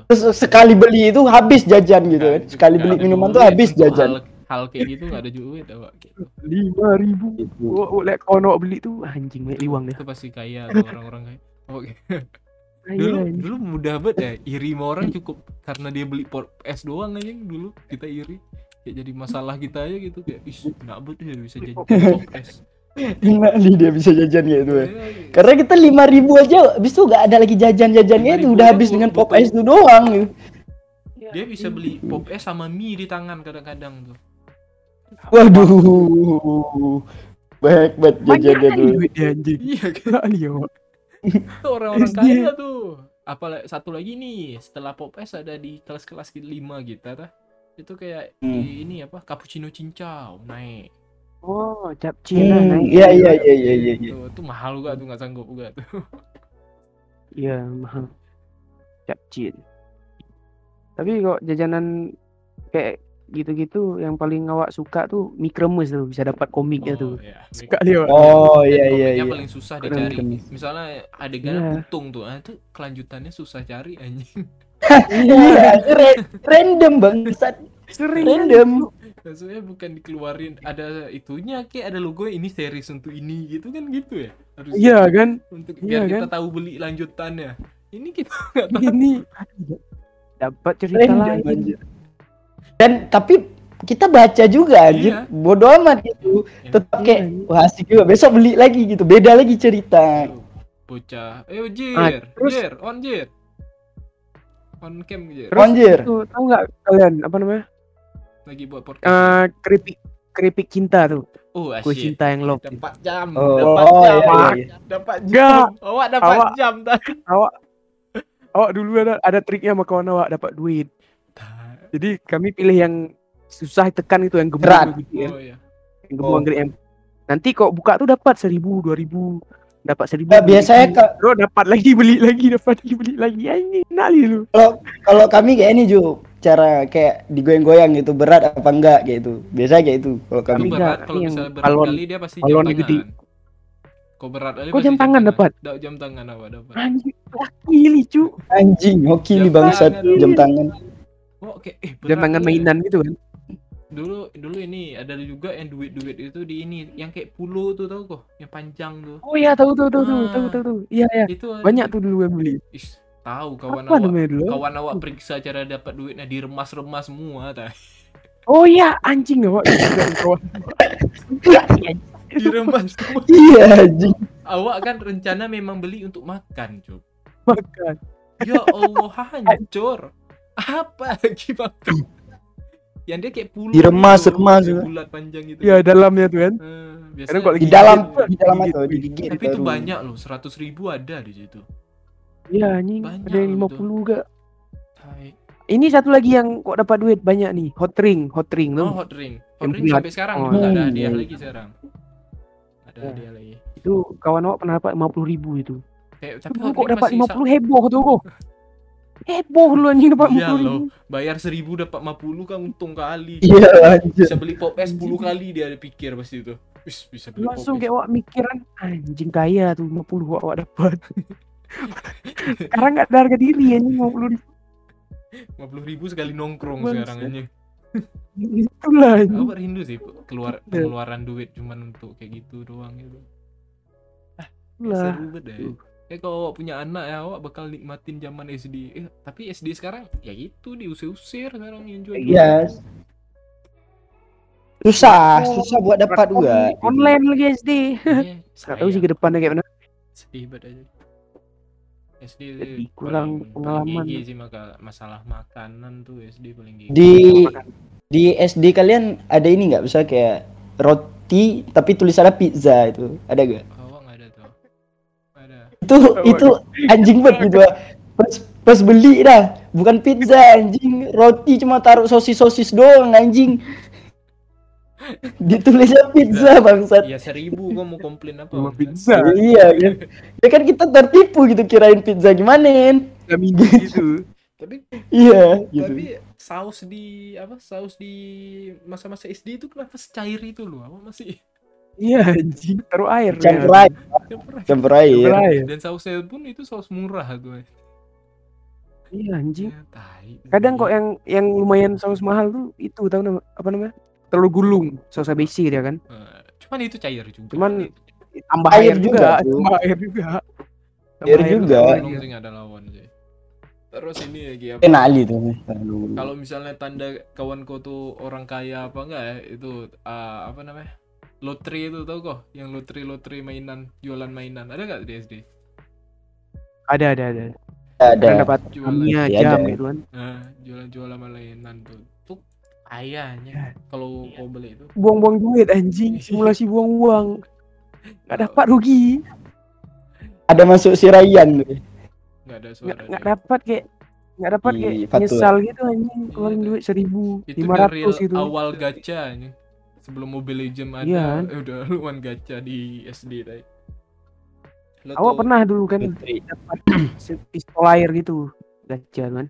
Speaker 1: Terus sekali beli itu habis jajan gitu kan.
Speaker 2: Nggak-
Speaker 1: Sekali
Speaker 2: nggak
Speaker 1: beli minuman tuh habis
Speaker 2: untuk
Speaker 1: jajan.
Speaker 2: Hal, kayak gitu nggak ada duit, Wak. Gitu.
Speaker 3: Lima ribu.
Speaker 1: Gitu.
Speaker 3: Oh, oh lek kono beli tuh anjing mek liwang deh.
Speaker 2: Itu pasti kaya orang-orang kaya. Oke. Dulu
Speaker 3: Iya,
Speaker 2: dulu mudah banget ya iri sama orang cukup karena dia beli pop es doang aja dulu kita iri. Kayak jadi masalah kita aja gitu kayak ih enak banget ya bisa jajan pop es.
Speaker 1: Enak nih dia bisa jajan gitu ya.
Speaker 2: Iya,
Speaker 1: Karena kita lima ribu aja, habis itu gak ada lagi jajan-jajannya itu
Speaker 2: 5.000
Speaker 1: udah habis dengan pop es itu doang. gitu.
Speaker 2: Dia bisa beli pop es sama mie di tangan kadang-kadang tuh.
Speaker 1: Waduh. Baik banget jajannya
Speaker 3: kali
Speaker 1: tuh.
Speaker 3: duit dia anjing.
Speaker 2: Iya kan
Speaker 3: Kali ya.
Speaker 2: Itu orang-orang kaya tuh. Apalagi satu lagi nih, setelah pop es ada di kelas-kelas 5 kita tah. Itu kayak
Speaker 1: Hmm.
Speaker 2: di ini apa? Cappuccino cincau naik.
Speaker 3: Oh, cap Cina
Speaker 1: Hmm,
Speaker 3: naik.
Speaker 1: Iya iya iya iya iya. iya.
Speaker 2: Tuh, itu mahal juga tuh nggak sanggup juga tuh.
Speaker 3: Iya, mahal. Cap Cin. Tapi kok jajanan kayak gitu-gitu yang paling awak suka tuh mie kremes tuh bisa dapat komiknya tuh.
Speaker 2: iya.
Speaker 3: Suka dia.
Speaker 1: Oh iya iya iya.
Speaker 2: paling susah
Speaker 3: Keren,
Speaker 2: dicari.
Speaker 1: keren.
Speaker 2: Misalnya adegan
Speaker 3: Iya.
Speaker 2: putung tuh, ah, itu kelanjutannya susah cari anjing.
Speaker 1: Iya, ra- random bangsat.
Speaker 3: Sering
Speaker 1: Random.
Speaker 2: Maksudnya bukan dikeluarin ada itunya kayak ada logo ini series untuk ini gitu kan gitu ya. Harus
Speaker 3: Iya kan?
Speaker 2: untuk
Speaker 3: iya
Speaker 2: biar kita
Speaker 3: kan?
Speaker 2: tahu beli lanjutannya. Ini kita nggak tahu.
Speaker 3: Ini dapat cerita
Speaker 1: Random
Speaker 3: lain.
Speaker 1: anjir. Dan tapi kita baca juga anjir.
Speaker 2: Iya.
Speaker 1: Bodoh amat gitu.
Speaker 2: Iya.
Speaker 1: Tetap kayak
Speaker 3: Iya.
Speaker 1: wah asik juga. Besok beli lagi gitu. Beda lagi cerita.
Speaker 2: Bocah. Ayo Jir,
Speaker 3: Ah, terus-
Speaker 2: Jir, on Jir. On cam Jir.
Speaker 3: Terus
Speaker 1: Anjir.
Speaker 3: Tuh, tahu nggak kalian apa namanya?
Speaker 2: Lagi buat podcast.
Speaker 3: Eh keripik keripik cinta tuh.
Speaker 2: oh,
Speaker 3: Kue
Speaker 2: asyik.
Speaker 3: cinta yang love.
Speaker 2: Dapat jam,
Speaker 1: Oh,
Speaker 2: dapat
Speaker 1: oh,
Speaker 2: jam.
Speaker 1: iya, iya, iya.
Speaker 2: Dapat jam. Awak dapat
Speaker 3: Awak-
Speaker 2: jam tadi.
Speaker 3: Awak dulu ada ada triknya sama kawan awak dapat duit. Jadi kami pilih yang susah tekan itu yang
Speaker 1: Berat.
Speaker 3: gembung gitu ya.
Speaker 2: Oh iya.
Speaker 3: Yang gembung
Speaker 1: Oh.
Speaker 3: yang nanti kok buka tuh dapat seribu dua ribu dapat seribu
Speaker 1: Nah, biasanya
Speaker 3: ribu.
Speaker 1: ka-
Speaker 3: Bro dapat lagi beli lagi dapat lagi beli lagi ya ini enak lu
Speaker 1: kalau kami kayak ini Ju, cara kayak digoyang-goyang gitu berat apa enggak gitu. Biasa kayak itu kalau
Speaker 2: Kalau
Speaker 1: kami.
Speaker 2: Berat,
Speaker 3: enggak,
Speaker 2: kalau misalnya berat
Speaker 3: balon-
Speaker 2: kali dia pasti jam tangan.
Speaker 3: gede.
Speaker 2: Kok berat kali
Speaker 3: Kok jam tangan dapat?
Speaker 2: Da- jam tangan apa dapat?
Speaker 3: anjing li cu
Speaker 1: Anjing, hoki nih bangsat
Speaker 2: tangan.
Speaker 1: jam tangan.
Speaker 2: Oh, oke. Eh, berat
Speaker 3: tangan
Speaker 2: juga ya.
Speaker 3: mainan gitu kan
Speaker 2: Dulu dulu ini ada juga yang duit-duit itu di ini yang kayak pulo tuh tahu kok, yang panjang tuh.
Speaker 3: oh iya tahu tahu tahu tahu
Speaker 2: Ah.
Speaker 3: tahu tahu tahu iya iya
Speaker 2: Itu ada
Speaker 3: banyak tuh dulu yang beli
Speaker 2: Is, tahu kawan
Speaker 3: apa
Speaker 2: awak. Kawan awak periksa cara dapat duitnya diremas-remas semua tah.
Speaker 3: oh iya anjing awak
Speaker 2: Diremas semua.
Speaker 1: Iya anjing.
Speaker 2: Awak kan rencana memang beli untuk makan, Cuk.
Speaker 3: makan
Speaker 2: Ya Allah hancur. Apa lagi makan? Yang dia kayak pulau
Speaker 1: Diremas,
Speaker 2: gitu,
Speaker 1: remas.
Speaker 2: bulat panjang gitu.
Speaker 3: ya dalamnya tuh kan
Speaker 2: Eh,
Speaker 3: Karena
Speaker 2: biasanya
Speaker 3: kok
Speaker 1: Di dalam di dalam
Speaker 3: gigit.
Speaker 1: digigit
Speaker 2: tapi itu banyak loh, seratus ribu ada di situ.
Speaker 3: iya anjing
Speaker 2: Banyak
Speaker 3: ada yang
Speaker 2: loh
Speaker 3: lima
Speaker 2: itu.
Speaker 3: puluh gak ini satu lagi yang kok dapat duit banyak nih hot ring hot ring
Speaker 2: Oh,
Speaker 3: tuh
Speaker 2: hot ring. Hot ring sampai sekarang
Speaker 3: Oh,
Speaker 2: ada
Speaker 1: iya.
Speaker 2: hadiah lagi sekarang. Ada
Speaker 3: Ya.
Speaker 2: hadiah lagi.
Speaker 3: itu kawan awak pernah dapat lima puluh ribu itu
Speaker 2: Kayak, tapi
Speaker 3: kok dapat lima puluh heboh tuh kok heboh lu anjing dapat lima
Speaker 2: Iya
Speaker 3: puluh
Speaker 2: loh.
Speaker 3: ribu
Speaker 2: Bayar seribu dapat 50 kan untung kali.
Speaker 1: Iya anjir.
Speaker 2: Bisa beli pop es 10 kali dia pikir pasti itu. Wis, bisa beli
Speaker 3: langsung kayak awak mikiran anjing kaya tuh 50 awak, awak dapat sekarang nggak ada harga diri anjing 50 ribu
Speaker 2: 50 ribu sekali nongkrong
Speaker 3: Bangsat.
Speaker 2: sekarang aja.
Speaker 3: itulah anjing
Speaker 2: Aku rindu sih keluar
Speaker 3: Iya.
Speaker 2: pengeluaran duit cuman untuk kayak gitu doang gitu.
Speaker 3: itulah
Speaker 2: Seru banget deh. Ya kalau awak punya anak ya awak bakal nikmatin zaman SD. Eh, tapi SD sekarang ya gitu diusir-usir sekarang yang jual.
Speaker 1: Iya. Susah, susah buat dapat juga.
Speaker 3: online lagi SD
Speaker 2: Iya,
Speaker 3: nggak tahu sih ke depannya kayak mana
Speaker 2: sedih banget aja. SD
Speaker 3: Jadi kurang
Speaker 2: paling-
Speaker 3: pengalaman.
Speaker 2: paling gigi sih maka masalah makanan tuh SD paling gigi
Speaker 1: Di di SD kalian ada ini nggak bisa kayak roti tapi tulisannya pizza itu ada gak? Itu itu anjing banget gitu. Pas pas beli dah bukan pizza anjing roti cuma taruh sosis sosis doang anjing. Ditulisnya pizza bangsat.
Speaker 2: ya seribu gua mau komplain apa
Speaker 3: Cuma pizza.
Speaker 1: Iya kan. Ya kan kita tertipu gitu kirain pizza gimana kan?
Speaker 3: Kami gitu.
Speaker 2: tapi
Speaker 1: Iya gitu.
Speaker 2: tapi saus di apa saus di masa-masa SD itu kenapa secair itu loh apa masih
Speaker 3: Iya anjing. Taruh air.
Speaker 1: Campur
Speaker 3: ya.
Speaker 1: air,
Speaker 2: Campur
Speaker 1: air.
Speaker 3: Campur air.
Speaker 2: dan sausnya pun itu saus murah tuh
Speaker 3: Iya anjing.
Speaker 2: ya, tai.
Speaker 3: Kadang kok yang yang lumayan saus mahal tuh itu tahu nama apa namanya? Telur gulung, saus ABC dia kan.
Speaker 2: Eh, cuman itu cair juga
Speaker 3: Cuman tambah
Speaker 1: Air
Speaker 3: air,
Speaker 1: juga,
Speaker 3: juga, tambah air juga. Tambah
Speaker 1: Air juga.
Speaker 2: sih nggak ada lawan sih terus ini lagi apa
Speaker 1: Enak ali tuh.
Speaker 2: Kalau misalnya tanda kawan kau tuh orang kaya apa enggak ya itu ah, apa namanya lotre itu tau kok yang lotre lotre mainan jualan mainan ada nggak di SD
Speaker 3: Ada ada ada.
Speaker 1: Ada.
Speaker 3: Dapat
Speaker 2: Jualan.
Speaker 1: Iya,
Speaker 3: jam
Speaker 1: ada.
Speaker 3: gitu kan.
Speaker 2: nah, jualan jualan mainan tuh tuh kayaknya kalau kau beli itu
Speaker 3: Buang-buang duit anjing, simulasi buang uang. Nggak dapat rugi.
Speaker 1: Ada masuk si Ryan tuh.
Speaker 2: nggak ada suara
Speaker 3: nggak dapat kayak nggak dapat kayak nyesal gitu anjing keluarin
Speaker 2: Iya,
Speaker 3: duit seribu
Speaker 2: itu
Speaker 3: lima ratus gitu.
Speaker 2: awal gacha ini sebelum Mobile Legend ada
Speaker 3: Iya kan?
Speaker 2: eh, udah luan gacha di SD tadi
Speaker 3: Awak
Speaker 2: tuh-
Speaker 3: pernah dulu kan dapat pistol air gitu gacha kan.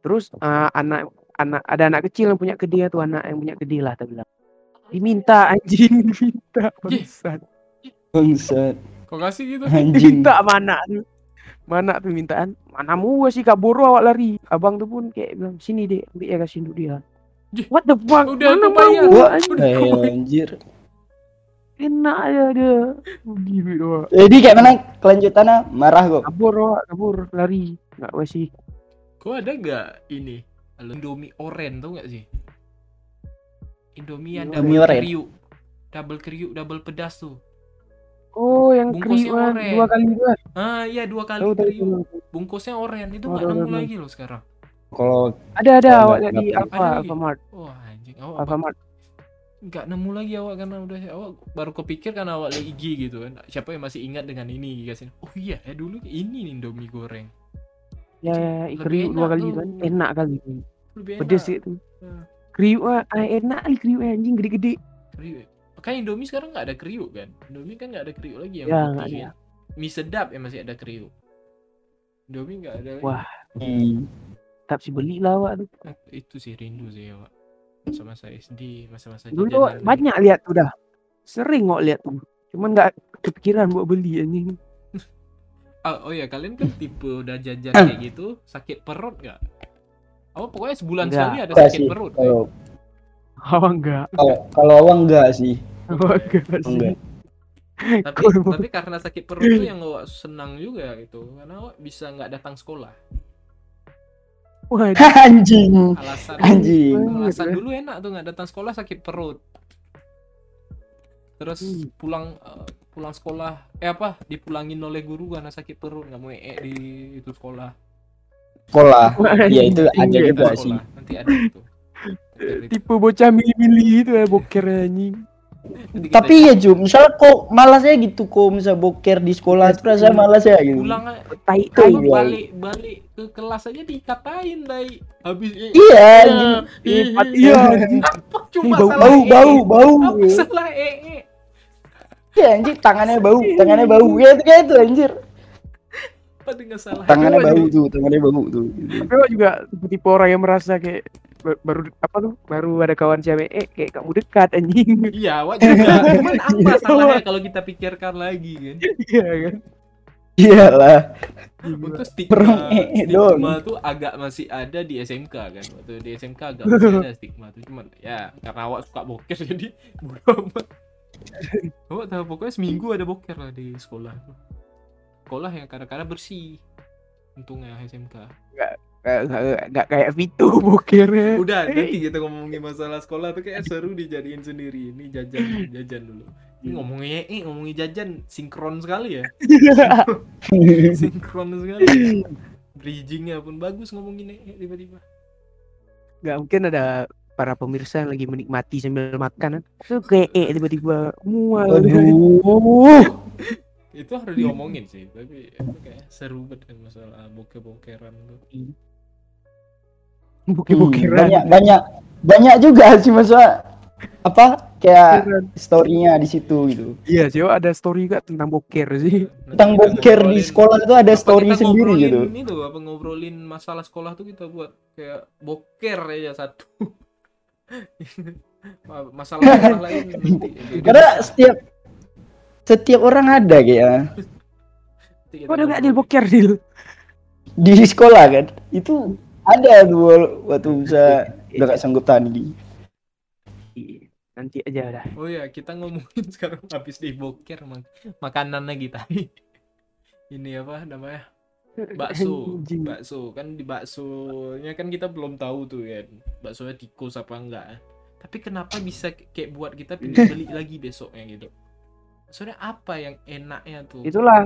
Speaker 3: Terus eh, anak anak ada anak kecil yang punya kedai tuh anak yang punya kedai lah tak bilang. Diminta anjing, diminta bangsat.
Speaker 1: Bangsat.
Speaker 2: kau kasih gitu
Speaker 1: Anjing.
Speaker 3: Diminta sama anak tuh. Mana tuh mintaan? Mana mu sih kabur awak lari. Abang tuh pun kayak bilang sini deh, ambil ya kasih untuk dia. What the fuck?
Speaker 2: udah
Speaker 3: Mana
Speaker 2: aku bayar.
Speaker 3: mau
Speaker 1: eh, anjir.
Speaker 3: Enak aja dia. Awak.
Speaker 1: Jadi kayak mana kelanjutannya marah kok.
Speaker 3: Kabur awak, kabur lari. Enggak sih.
Speaker 2: Kau ada nggak ini Indomie oren tau nggak sih? Indomie yang double
Speaker 1: oren.
Speaker 2: kriuk, double kriuk, double pedas tuh.
Speaker 3: Oh, yang
Speaker 2: Bungkusnya oren.
Speaker 3: dua kali dua.
Speaker 2: Ah iya dua kali
Speaker 3: tahu.
Speaker 2: kriuk. Bungkusnya oren itu
Speaker 3: Oh,
Speaker 2: nggak
Speaker 3: tahu,
Speaker 2: nemu lagi loh sekarang.
Speaker 1: Kalau
Speaker 3: Ada ada awak di
Speaker 2: lagi?
Speaker 3: Alfamart,
Speaker 2: Wah anjing, awak apa-
Speaker 3: Alfamart.
Speaker 2: nggak nemu lagi awak karena udah awak baru kepikir karena awak lihat IG gitu kan. Siapa yang masih ingat dengan ini guys? Oh iya ya dulu ini nih Indomie goreng.
Speaker 3: Ya, ya, ya, kriuk dua
Speaker 2: enak
Speaker 3: kali kan. Enak kali.
Speaker 2: Lebih
Speaker 3: Pedes itu.
Speaker 2: Hmm.
Speaker 3: Kriuk ah, ah, enak kali kriuk anjing gede-gede.
Speaker 2: Kriuk. Makanya Indomie sekarang nggak ada kriuk kan? Indomie kan nggak ada kriuk lagi yang
Speaker 3: Ya,
Speaker 2: putih kan? Mie sedap yang masih ada kriuk. Indomie nggak ada lagi.
Speaker 3: Wah.
Speaker 1: hmm,
Speaker 3: Tak sih beli lah awak tuh.
Speaker 2: Nah, itu sih rindu sih Pak. Masa-masa SD, masa-masa
Speaker 3: Dulu
Speaker 2: jajanan.
Speaker 3: banyak lihat tuh dah. Sering kok lihat tuh. Cuman nggak kepikiran buat beli anjing.
Speaker 2: Ah, oh ya, kalian kan tipe udah jajan kayak gitu, sakit perut nggak? Oh, pokoknya sebulan
Speaker 3: Nggak.
Speaker 2: sekali ada
Speaker 1: enggak
Speaker 2: sakit
Speaker 1: sih.
Speaker 2: perut.
Speaker 1: Kalau
Speaker 3: Awak enggak.
Speaker 1: kalau kalau awang enggak sih.
Speaker 3: Awak enggak sih.
Speaker 1: Enggak.
Speaker 2: Tapi tapi karena sakit perut tuh yang awak senang juga gitu, karena awak bisa nggak datang sekolah.
Speaker 3: Wah,
Speaker 1: Anjing.
Speaker 2: Alasan
Speaker 1: Anjing.
Speaker 2: alasan dulu enak tuh nggak datang sekolah sakit perut. Terus
Speaker 3: Hmm.
Speaker 2: pulang eh, pulang sekolah, eh apa? Dipulangin oleh guru karena sakit perut nggak mau ee di itu sekolah.
Speaker 1: Sekolah. Ya itu ada
Speaker 3: Iya,
Speaker 1: juga sih.
Speaker 2: Nanti ada itu. Nanti ada itu.
Speaker 3: tipe bocah milih-milih itu ya boker anjing.
Speaker 1: Tapi ya Jum, misal kok malas ya gitu kok misal boker di sekolah itu rasanya malas ya gitu.
Speaker 2: pulang
Speaker 3: Tai tai.
Speaker 1: iya.
Speaker 2: balik balik ke kelas aja dikatain dai habis
Speaker 1: Iya,
Speaker 2: iya,
Speaker 1: anjing.
Speaker 2: iya,
Speaker 3: Iya.
Speaker 2: apa cuma
Speaker 3: Bau-
Speaker 2: salah
Speaker 1: Bau
Speaker 2: ee?
Speaker 1: bau bau.
Speaker 2: apa salah ee
Speaker 1: Ya anjing tangannya bau, tangannya bau. Ya itu kayak itu anjir.
Speaker 2: apa dengan salah
Speaker 1: Tangannya
Speaker 3: Aduh,
Speaker 1: bau tuh, tangannya bau tuh.
Speaker 3: Tapi juga tipe orang yang merasa kayak baru apa tuh baru ada kawan cewek eh kayak kamu dekat anjing.
Speaker 2: Iya awak juga. Cuman apa salahnya kalau kita pikirkan lagi kan?
Speaker 3: Iya kan?
Speaker 1: Iyalah.
Speaker 2: untuk stigma
Speaker 1: Perang ee
Speaker 2: stigma tuh agak masih ada di SMK kan? Waktu di SMK agak masih ada stigma tuh. Cuman ya karena awak suka boker jadi bodo amat. Awak tahu pokoknya seminggu ada boker lah di sekolah sekolah yang kadang-kadang bersih untungnya SMK
Speaker 3: Nggak- nggak kayak Vito bokernya
Speaker 2: udah nanti kita ngomongin masalah sekolah tuh kayak seru dijadiin sendiri ini jajan jajan dulu Ini ngomongin eh, ngomongin jajan sinkron sekali ya. sinkron sekali. Bridgingnya pun bagus ngomongin eh, tiba-tiba.
Speaker 3: nggak mungkin ada para pemirsa yang lagi menikmati sambil makan kan so kayak eh, tiba-tiba mual
Speaker 1: Aduh.
Speaker 2: Itu harus diomongin sih, tapi itu kayak seru banget kan masalah boker-bokeran tuh.
Speaker 1: Hmm,
Speaker 3: buki-bukiran
Speaker 1: banyak banyak banyak juga sih masa apa kayak storynya di situ gitu.
Speaker 3: iya sih ada story juga tentang boker sih
Speaker 1: Tentang boker di sekolah itu ada
Speaker 2: apa
Speaker 1: story
Speaker 2: kita
Speaker 1: sendiri gitu.
Speaker 2: Ini tuh apa ngobrolin masalah sekolah tuh kita buat kayak boker aja satu. masalah masalah lain nanti.
Speaker 1: Karena setiap setiap orang ada kayak
Speaker 2: kita
Speaker 3: kok ada nggak
Speaker 2: ngobrolin.
Speaker 3: deal boker deal
Speaker 1: di sekolah kan itu ada tuh waktu bisa udah gak sanggup tahan di
Speaker 3: Iya, nanti aja dah
Speaker 2: Oh ya, kita ngomongin sekarang habis di boker mak makanannya kita. Ini apa namanya? Bakso. Bakso kan di baksonya kan kita belum tahu tuh kan. Baksonya tikus apa enggak. Tapi kenapa bisa kayak buat kita pilih beli lagi besoknya gitu? Soalnya apa yang enaknya tuh?
Speaker 3: itulah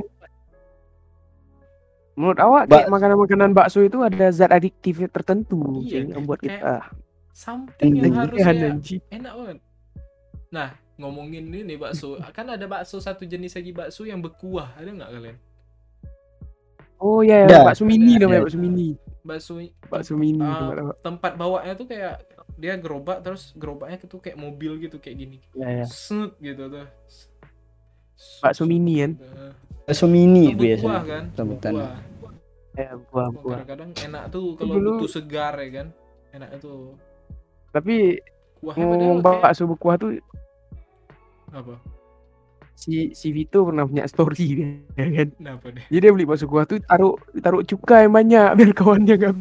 Speaker 3: menurut awak
Speaker 1: Bak-
Speaker 3: kayak makanan-makanan bakso itu ada zat adiktif tertentu
Speaker 2: Iya,
Speaker 3: yang membuat
Speaker 2: kayak-
Speaker 3: kita
Speaker 2: Something yang harusnya enak banget. Nah, ngomongin ini bakso, kan ada bakso satu jenis lagi bakso yang berkuah, ada nggak kalian?
Speaker 3: oh ya
Speaker 1: Ada.
Speaker 3: bakso mini
Speaker 2: Ada.
Speaker 3: namanya bakso mini
Speaker 2: Bakso
Speaker 3: bakso mini
Speaker 2: Ah,
Speaker 3: tempat
Speaker 2: bawanya tuh kayak dia gerobak terus gerobaknya tuh kayak mobil gitu kayak gini.
Speaker 3: ya, ya.
Speaker 2: Set gitu tuh.
Speaker 3: Bakso mini kan?
Speaker 2: Eh,
Speaker 1: bakso mini
Speaker 2: itu
Speaker 1: itu
Speaker 2: berkuah
Speaker 1: biasanya
Speaker 2: kan?
Speaker 3: Ya buah buah
Speaker 2: Kadang-kadang enak tuh kalau
Speaker 3: Dulu-
Speaker 2: butuh segar ya kan. Enak tuh.
Speaker 3: tapi
Speaker 2: Kuahnya padahal
Speaker 3: ngomong
Speaker 2: kayak
Speaker 3: bakso berkuah tuh
Speaker 2: apa?
Speaker 3: si si Vito pernah punya story dia ya kan
Speaker 2: Kenapa deh?
Speaker 3: jadi dia beli bakso kuah tuh taruh taruh cuka yang banyak biar kawannya gak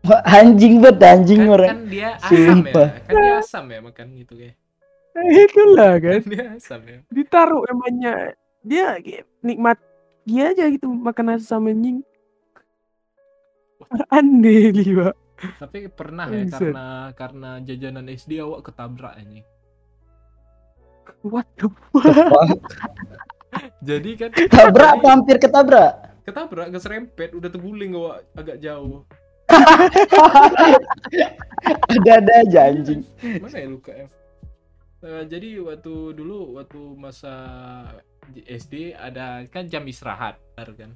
Speaker 1: Wah, anjing bet anjing
Speaker 2: Kan,
Speaker 1: orang
Speaker 2: kan dia asam ya. Kan dia asam ya makan gitu kayak.
Speaker 3: itulah kan
Speaker 2: Kan dia asam ya.
Speaker 3: ditaruh yang banyak dia kayak nikmat dia aja gitu makan asam anjing aneh liwa
Speaker 2: Tapi pernah ya
Speaker 3: Buset.
Speaker 2: karena karena jajanan SD awak ketabrak anjing.
Speaker 3: what the
Speaker 2: Jadi kan
Speaker 1: tabrak apa hampir ketabrak
Speaker 2: ketabrak keserempet udah terguling awak agak jauh.
Speaker 1: ada-ada aja anjing
Speaker 2: Mana ya luka ya? Eh, jadi waktu dulu waktu masa di SD ada kan jam istirahat, kan?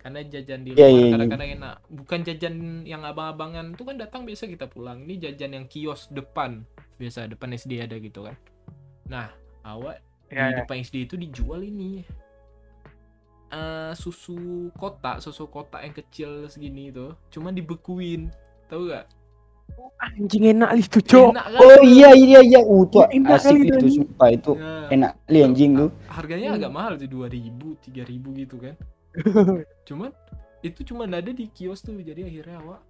Speaker 2: Karena jajan di
Speaker 1: Iya,
Speaker 2: luar
Speaker 1: iya,
Speaker 2: kadang-kadang enak. Bukan jajan yang abang-abangan tuh kan datang biasa kita pulang. Ini jajan yang kios depan. Biasa depan SD ada gitu kan. Nah, awak
Speaker 3: Ya,
Speaker 2: di
Speaker 3: ya.
Speaker 2: depan SD itu dijual ini eh susu kotak, susu kotak yang kecil segini itu, cuma dibekuin. Tahu gak?
Speaker 3: Anjing enak itu cok.
Speaker 2: Enak kan?
Speaker 1: oh iya iya iya. Uh tuh
Speaker 3: Enak
Speaker 1: asik
Speaker 3: kali
Speaker 1: itu
Speaker 3: anjing.
Speaker 1: sumpah itu.
Speaker 2: Nah,
Speaker 1: enak li anjing tuh
Speaker 2: harganya
Speaker 3: Hmm.
Speaker 2: agak mahal sih 2000 3000 gitu kan. Cuman itu cuma ada di kios tuh jadi akhirnya awak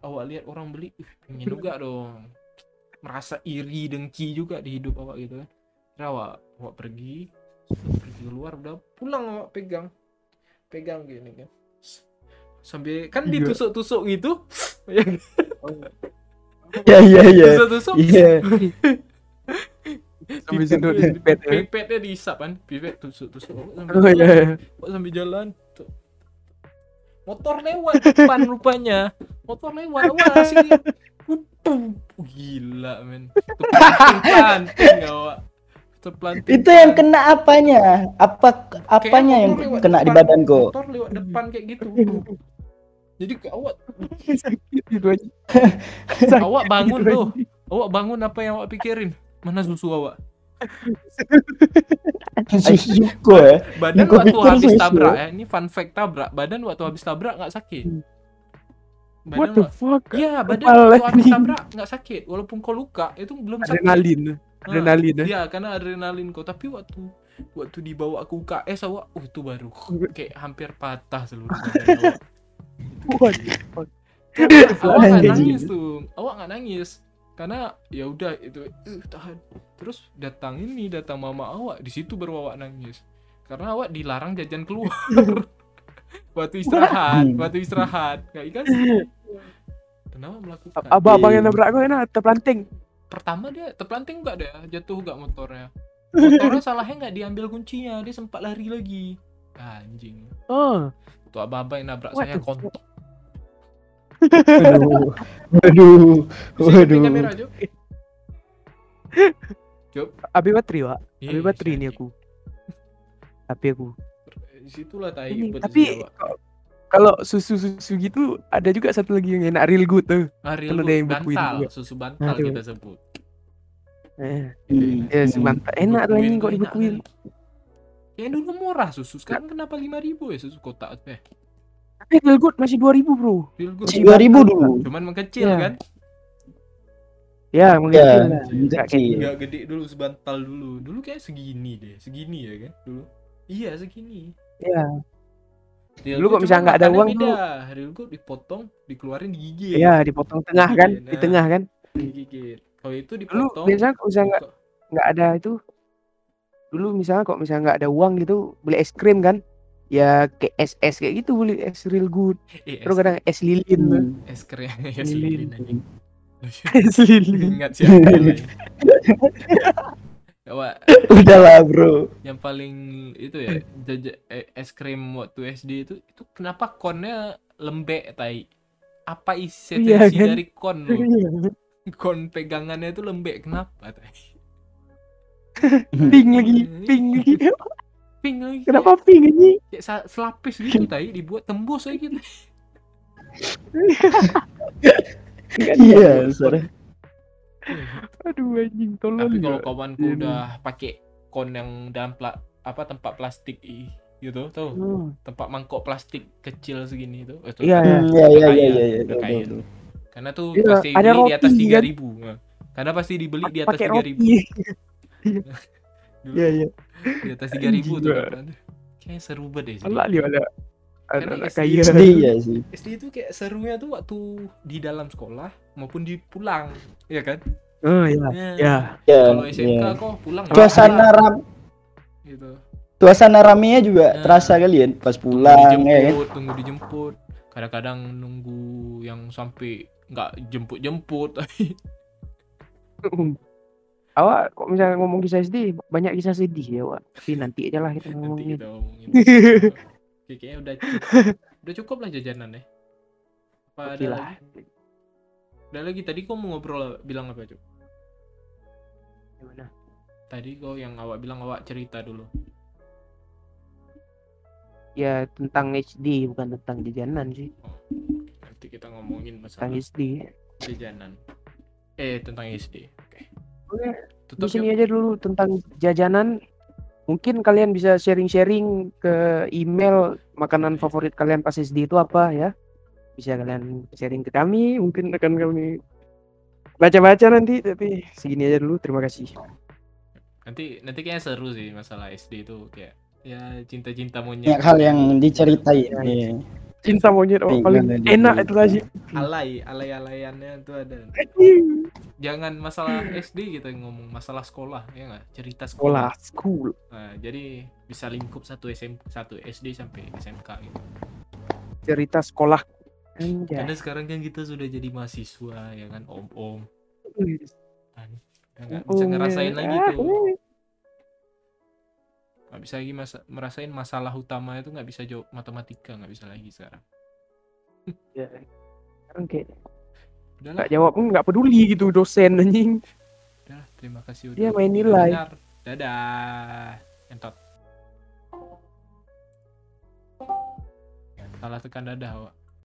Speaker 2: awak lihat orang beli "Ih, pengen juga dong. Merasa iri dengki juga di hidup awak gitu kan. Akhirnya awak awak pergi pergi keluar udah pulang awak pegang pegang gini kan. Sambil kan
Speaker 3: Iya.
Speaker 2: ditusuk-tusuk gitu. Ya
Speaker 1: iya iya. Iya iya
Speaker 3: sambil sedot di pet ya.
Speaker 2: pipetnya diisap kan? Pipet tusuk-tusuk Awak sambil
Speaker 3: oh iya. iya.
Speaker 2: Kok sambil jalan? Motor lewat depan rupanya. Motor lewat wah sini Wuduh, gila men. Terpelanting awak. Terpelanting
Speaker 1: itu yang kena apanya? Apa apanya yang kena di badan kok?
Speaker 2: Motor lewat depan kayak gitu jadi awak
Speaker 3: sakit itu aja
Speaker 2: awak bangun tuh awak bangun apa yang awak pikirin? Mana susu awak?
Speaker 1: Susu kok ya
Speaker 2: badan
Speaker 1: Gua
Speaker 2: waktu habis
Speaker 1: susu.
Speaker 2: tabrak ya ini fun fact tabrak. Badan waktu habis tabrak nggak sakit?
Speaker 3: What
Speaker 2: badan
Speaker 3: the
Speaker 2: wa-
Speaker 3: fuck?
Speaker 2: Iya, badan
Speaker 3: Kepala
Speaker 2: waktu habis tabrak nggak sakit, walaupun kau luka itu belum sakit.
Speaker 3: adrenalin
Speaker 2: Nah,
Speaker 3: adrenalin ya
Speaker 2: Iya, karena adrenalin kau. Tapi waktu waktu dibawa ke UKS awak, uh itu baru. Kayak hampir patah seluruh badan.
Speaker 3: What the fuck
Speaker 2: Awak nggak nangis tuh, awak nggak nangis. Karena ya udah itu uh, tahan. Terus datang ini datang mama awak, di situ baru awak nangis. Karena awak dilarang jajan keluar. waktu istirahat, waktu istirahat, nggak ikan sih. Kenapa melakukan?
Speaker 3: abang-abang yang
Speaker 1: Iya.
Speaker 3: nabrak kau enak terpelanting.
Speaker 2: Pertama dia terpelanting enggak deh jatuh enggak motornya? Motornya salahnya nggak diambil kuncinya. Dia sempat lari lagi. Anjing.
Speaker 3: Oh,
Speaker 2: tuh abang yang nabrak
Speaker 3: What
Speaker 2: saya kontok
Speaker 1: Waduh. Waduh. Waduh.
Speaker 2: kamera Cuk.
Speaker 3: abi bateri, Pak.
Speaker 2: Iya,
Speaker 3: Abi bateri ini
Speaker 2: jadi.
Speaker 3: aku. Tapi aku.
Speaker 2: Situlah tai
Speaker 3: Ini, tapi kalau susu-susu gitu ada juga satu lagi yang enak real good tuh.
Speaker 2: Ah, real
Speaker 3: kalau
Speaker 2: good,
Speaker 3: ada yang
Speaker 2: bantal,
Speaker 3: juga.
Speaker 2: susu bantal
Speaker 3: Aduh.
Speaker 2: kita sebut.
Speaker 3: Eh,
Speaker 1: Hmm.
Speaker 3: ya semantap enak tuh anjing kok
Speaker 2: Bekuin
Speaker 3: dibekuin.
Speaker 2: enak kali. Ya dulu murah susu, sekarang kenapa 5000 ya susu kotak eh
Speaker 3: Tapi real good masih 2000, Bro.
Speaker 2: real good.
Speaker 1: Masih 2000 dulu.
Speaker 2: Cuman mengecil
Speaker 3: Iya.
Speaker 2: kan?
Speaker 3: Ya,
Speaker 1: Ya.
Speaker 3: Nggak
Speaker 1: mengecil.
Speaker 3: kayak-
Speaker 2: Enggak gede dulu sebantal dulu. Dulu kayak segini deh, segini ya kan dulu. Iya, segini.
Speaker 3: Iya.
Speaker 2: Real
Speaker 3: Dulu kok
Speaker 2: cuman
Speaker 3: nggak ada uang
Speaker 2: beda.
Speaker 3: tuh-
Speaker 2: Real good dipotong, dikeluarin digigit.
Speaker 3: Iya, dipotong tengah kan,
Speaker 2: Iya,
Speaker 3: di
Speaker 2: nah.
Speaker 3: tengah kan.
Speaker 2: Digigit. Kalau itu
Speaker 3: Dulu
Speaker 2: dipotong.
Speaker 3: biasanya kalau misalnya nggak nggak ada itu dulu misalnya kok misalnya nggak ada uang gitu beli es krim kan ya kayak es es kayak gitu beli es real good
Speaker 2: eh, es,
Speaker 3: terus kadang es lilin.
Speaker 1: Hmm.
Speaker 2: es krim, es
Speaker 3: Lilin.
Speaker 2: anjing.
Speaker 3: es lilin
Speaker 2: Ingat siapa lagi? Ya, Wak,
Speaker 1: Udahlah, Bro.
Speaker 2: yang paling itu ya jaja, eh, es krim waktu SD itu itu kenapa konnya lembek tai apa isi
Speaker 3: Iya, kan?
Speaker 2: dari kon lo
Speaker 3: Iya.
Speaker 2: kon pegangannya itu lembek kenapa tai
Speaker 3: pink lagi pink lagi.
Speaker 2: Pink lagi.
Speaker 3: Kenapa pink ini
Speaker 2: kayak selapis gitu tai. Dibuat tembus aja gitu.
Speaker 1: Iya, sorry.
Speaker 3: aduh anjing tolong
Speaker 2: tapi kalau
Speaker 3: ya.
Speaker 2: kawanku
Speaker 3: Iya,
Speaker 2: udah pakai kon yang dalam pla- apa tempat plastik i- gitu tuh
Speaker 3: Hmm.
Speaker 2: tempat mangkok plastik kecil segini itu itu
Speaker 3: Iya, iya.
Speaker 1: Hmm, Iya, iya, iya, iya, iya.
Speaker 2: karena tuh
Speaker 3: Iya,
Speaker 2: pasti
Speaker 3: ada
Speaker 2: beli di atas
Speaker 3: roti,
Speaker 2: tiga
Speaker 3: kan?
Speaker 2: ribu karena pasti dibeli di atas tiga
Speaker 3: roti iya iya
Speaker 2: di atas tiga ribu tuh kan. kayaknya seru banget deh
Speaker 3: Allah lihat ada ada
Speaker 2: Karena
Speaker 3: kaya
Speaker 1: SD ya sih.
Speaker 2: SD itu kayak serunya tuh waktu di dalam sekolah maupun di pulang ya kan
Speaker 3: oh iya
Speaker 2: Ya.
Speaker 3: ya
Speaker 1: Ya,
Speaker 2: kalau SMK
Speaker 1: ya.
Speaker 2: kok pulang
Speaker 1: Suasana ram
Speaker 2: gitu
Speaker 1: suasana ramenya juga
Speaker 2: Ya.
Speaker 1: terasa kalian pas
Speaker 2: tunggu
Speaker 1: pulang ya kan.
Speaker 2: dijemput tunggu dijemput kadang-kadang nunggu yang sampai nggak jemput jemput
Speaker 3: awak kok misalnya ngomong kisah SD banyak kisah sedih ya wak tapi nanti aja lah kita
Speaker 2: nanti
Speaker 3: ngomongin.
Speaker 2: kita ngomongin. Oke, kayaknya udah cukup. Udah cukup lah jajanan deh apa
Speaker 3: Oke
Speaker 2: ada
Speaker 3: lah.
Speaker 2: lagi? Ada lagi? Tadi kau mau ngobrol bilang apa cuk?
Speaker 3: Gimana?
Speaker 2: tadi kau yang awak bilang awak cerita dulu.
Speaker 3: Ya tentang HD bukan tentang jajanan sih.
Speaker 2: Nanti kita ngomongin
Speaker 3: tentang
Speaker 2: masalah
Speaker 3: SD
Speaker 2: jajanan. Eh tentang SD oke
Speaker 3: Oke, di sini
Speaker 2: yuk.
Speaker 3: aja dulu tentang jajanan. Mungkin kalian bisa sharing-sharing ke email makanan favorit kalian pas SD itu apa ya. Bisa kalian sharing ke kami mungkin akan kami baca-baca nanti. Tapi segini aja dulu terima kasih.
Speaker 2: Nanti nanti kayaknya seru sih masalah SD itu kayak ya cinta-cinta
Speaker 1: banyak
Speaker 2: monyet
Speaker 1: hal yang diceritain
Speaker 3: Ya,
Speaker 1: iya.
Speaker 3: Cinta monyet oh,
Speaker 1: Iya,
Speaker 3: paling
Speaker 1: iya,
Speaker 3: enak
Speaker 1: iya.
Speaker 3: itu lagi.
Speaker 2: Alay alay-alayannya tuh ada. Jangan masalah SD kita ngomong masalah sekolah ya nggak? Cerita
Speaker 3: sekolah
Speaker 2: sekolah.
Speaker 3: school.
Speaker 2: Nah, jadi bisa lingkup satu SM satu SD sampai SMK gitu.
Speaker 3: Cerita sekolah. Anjay.
Speaker 2: karena sekarang kan kita sudah jadi mahasiswa ya kan? Om om nggak?
Speaker 3: Oh,
Speaker 2: bisa ngerasain
Speaker 3: ya.
Speaker 2: lagi
Speaker 3: Ah,
Speaker 2: tuh. Nggak bisa lagi masa merasain masalah utama itu nggak bisa jawab matematika nggak bisa lagi sekarang
Speaker 3: Ya. sekarang kayak
Speaker 2: udahlah
Speaker 3: nggak jawab pun nggak peduli gitu dosen anjing
Speaker 2: udahlah terima kasih udah
Speaker 3: Dia main
Speaker 2: udah
Speaker 3: nilai.
Speaker 2: dengar. dadah entot salah tekan dadah Wak.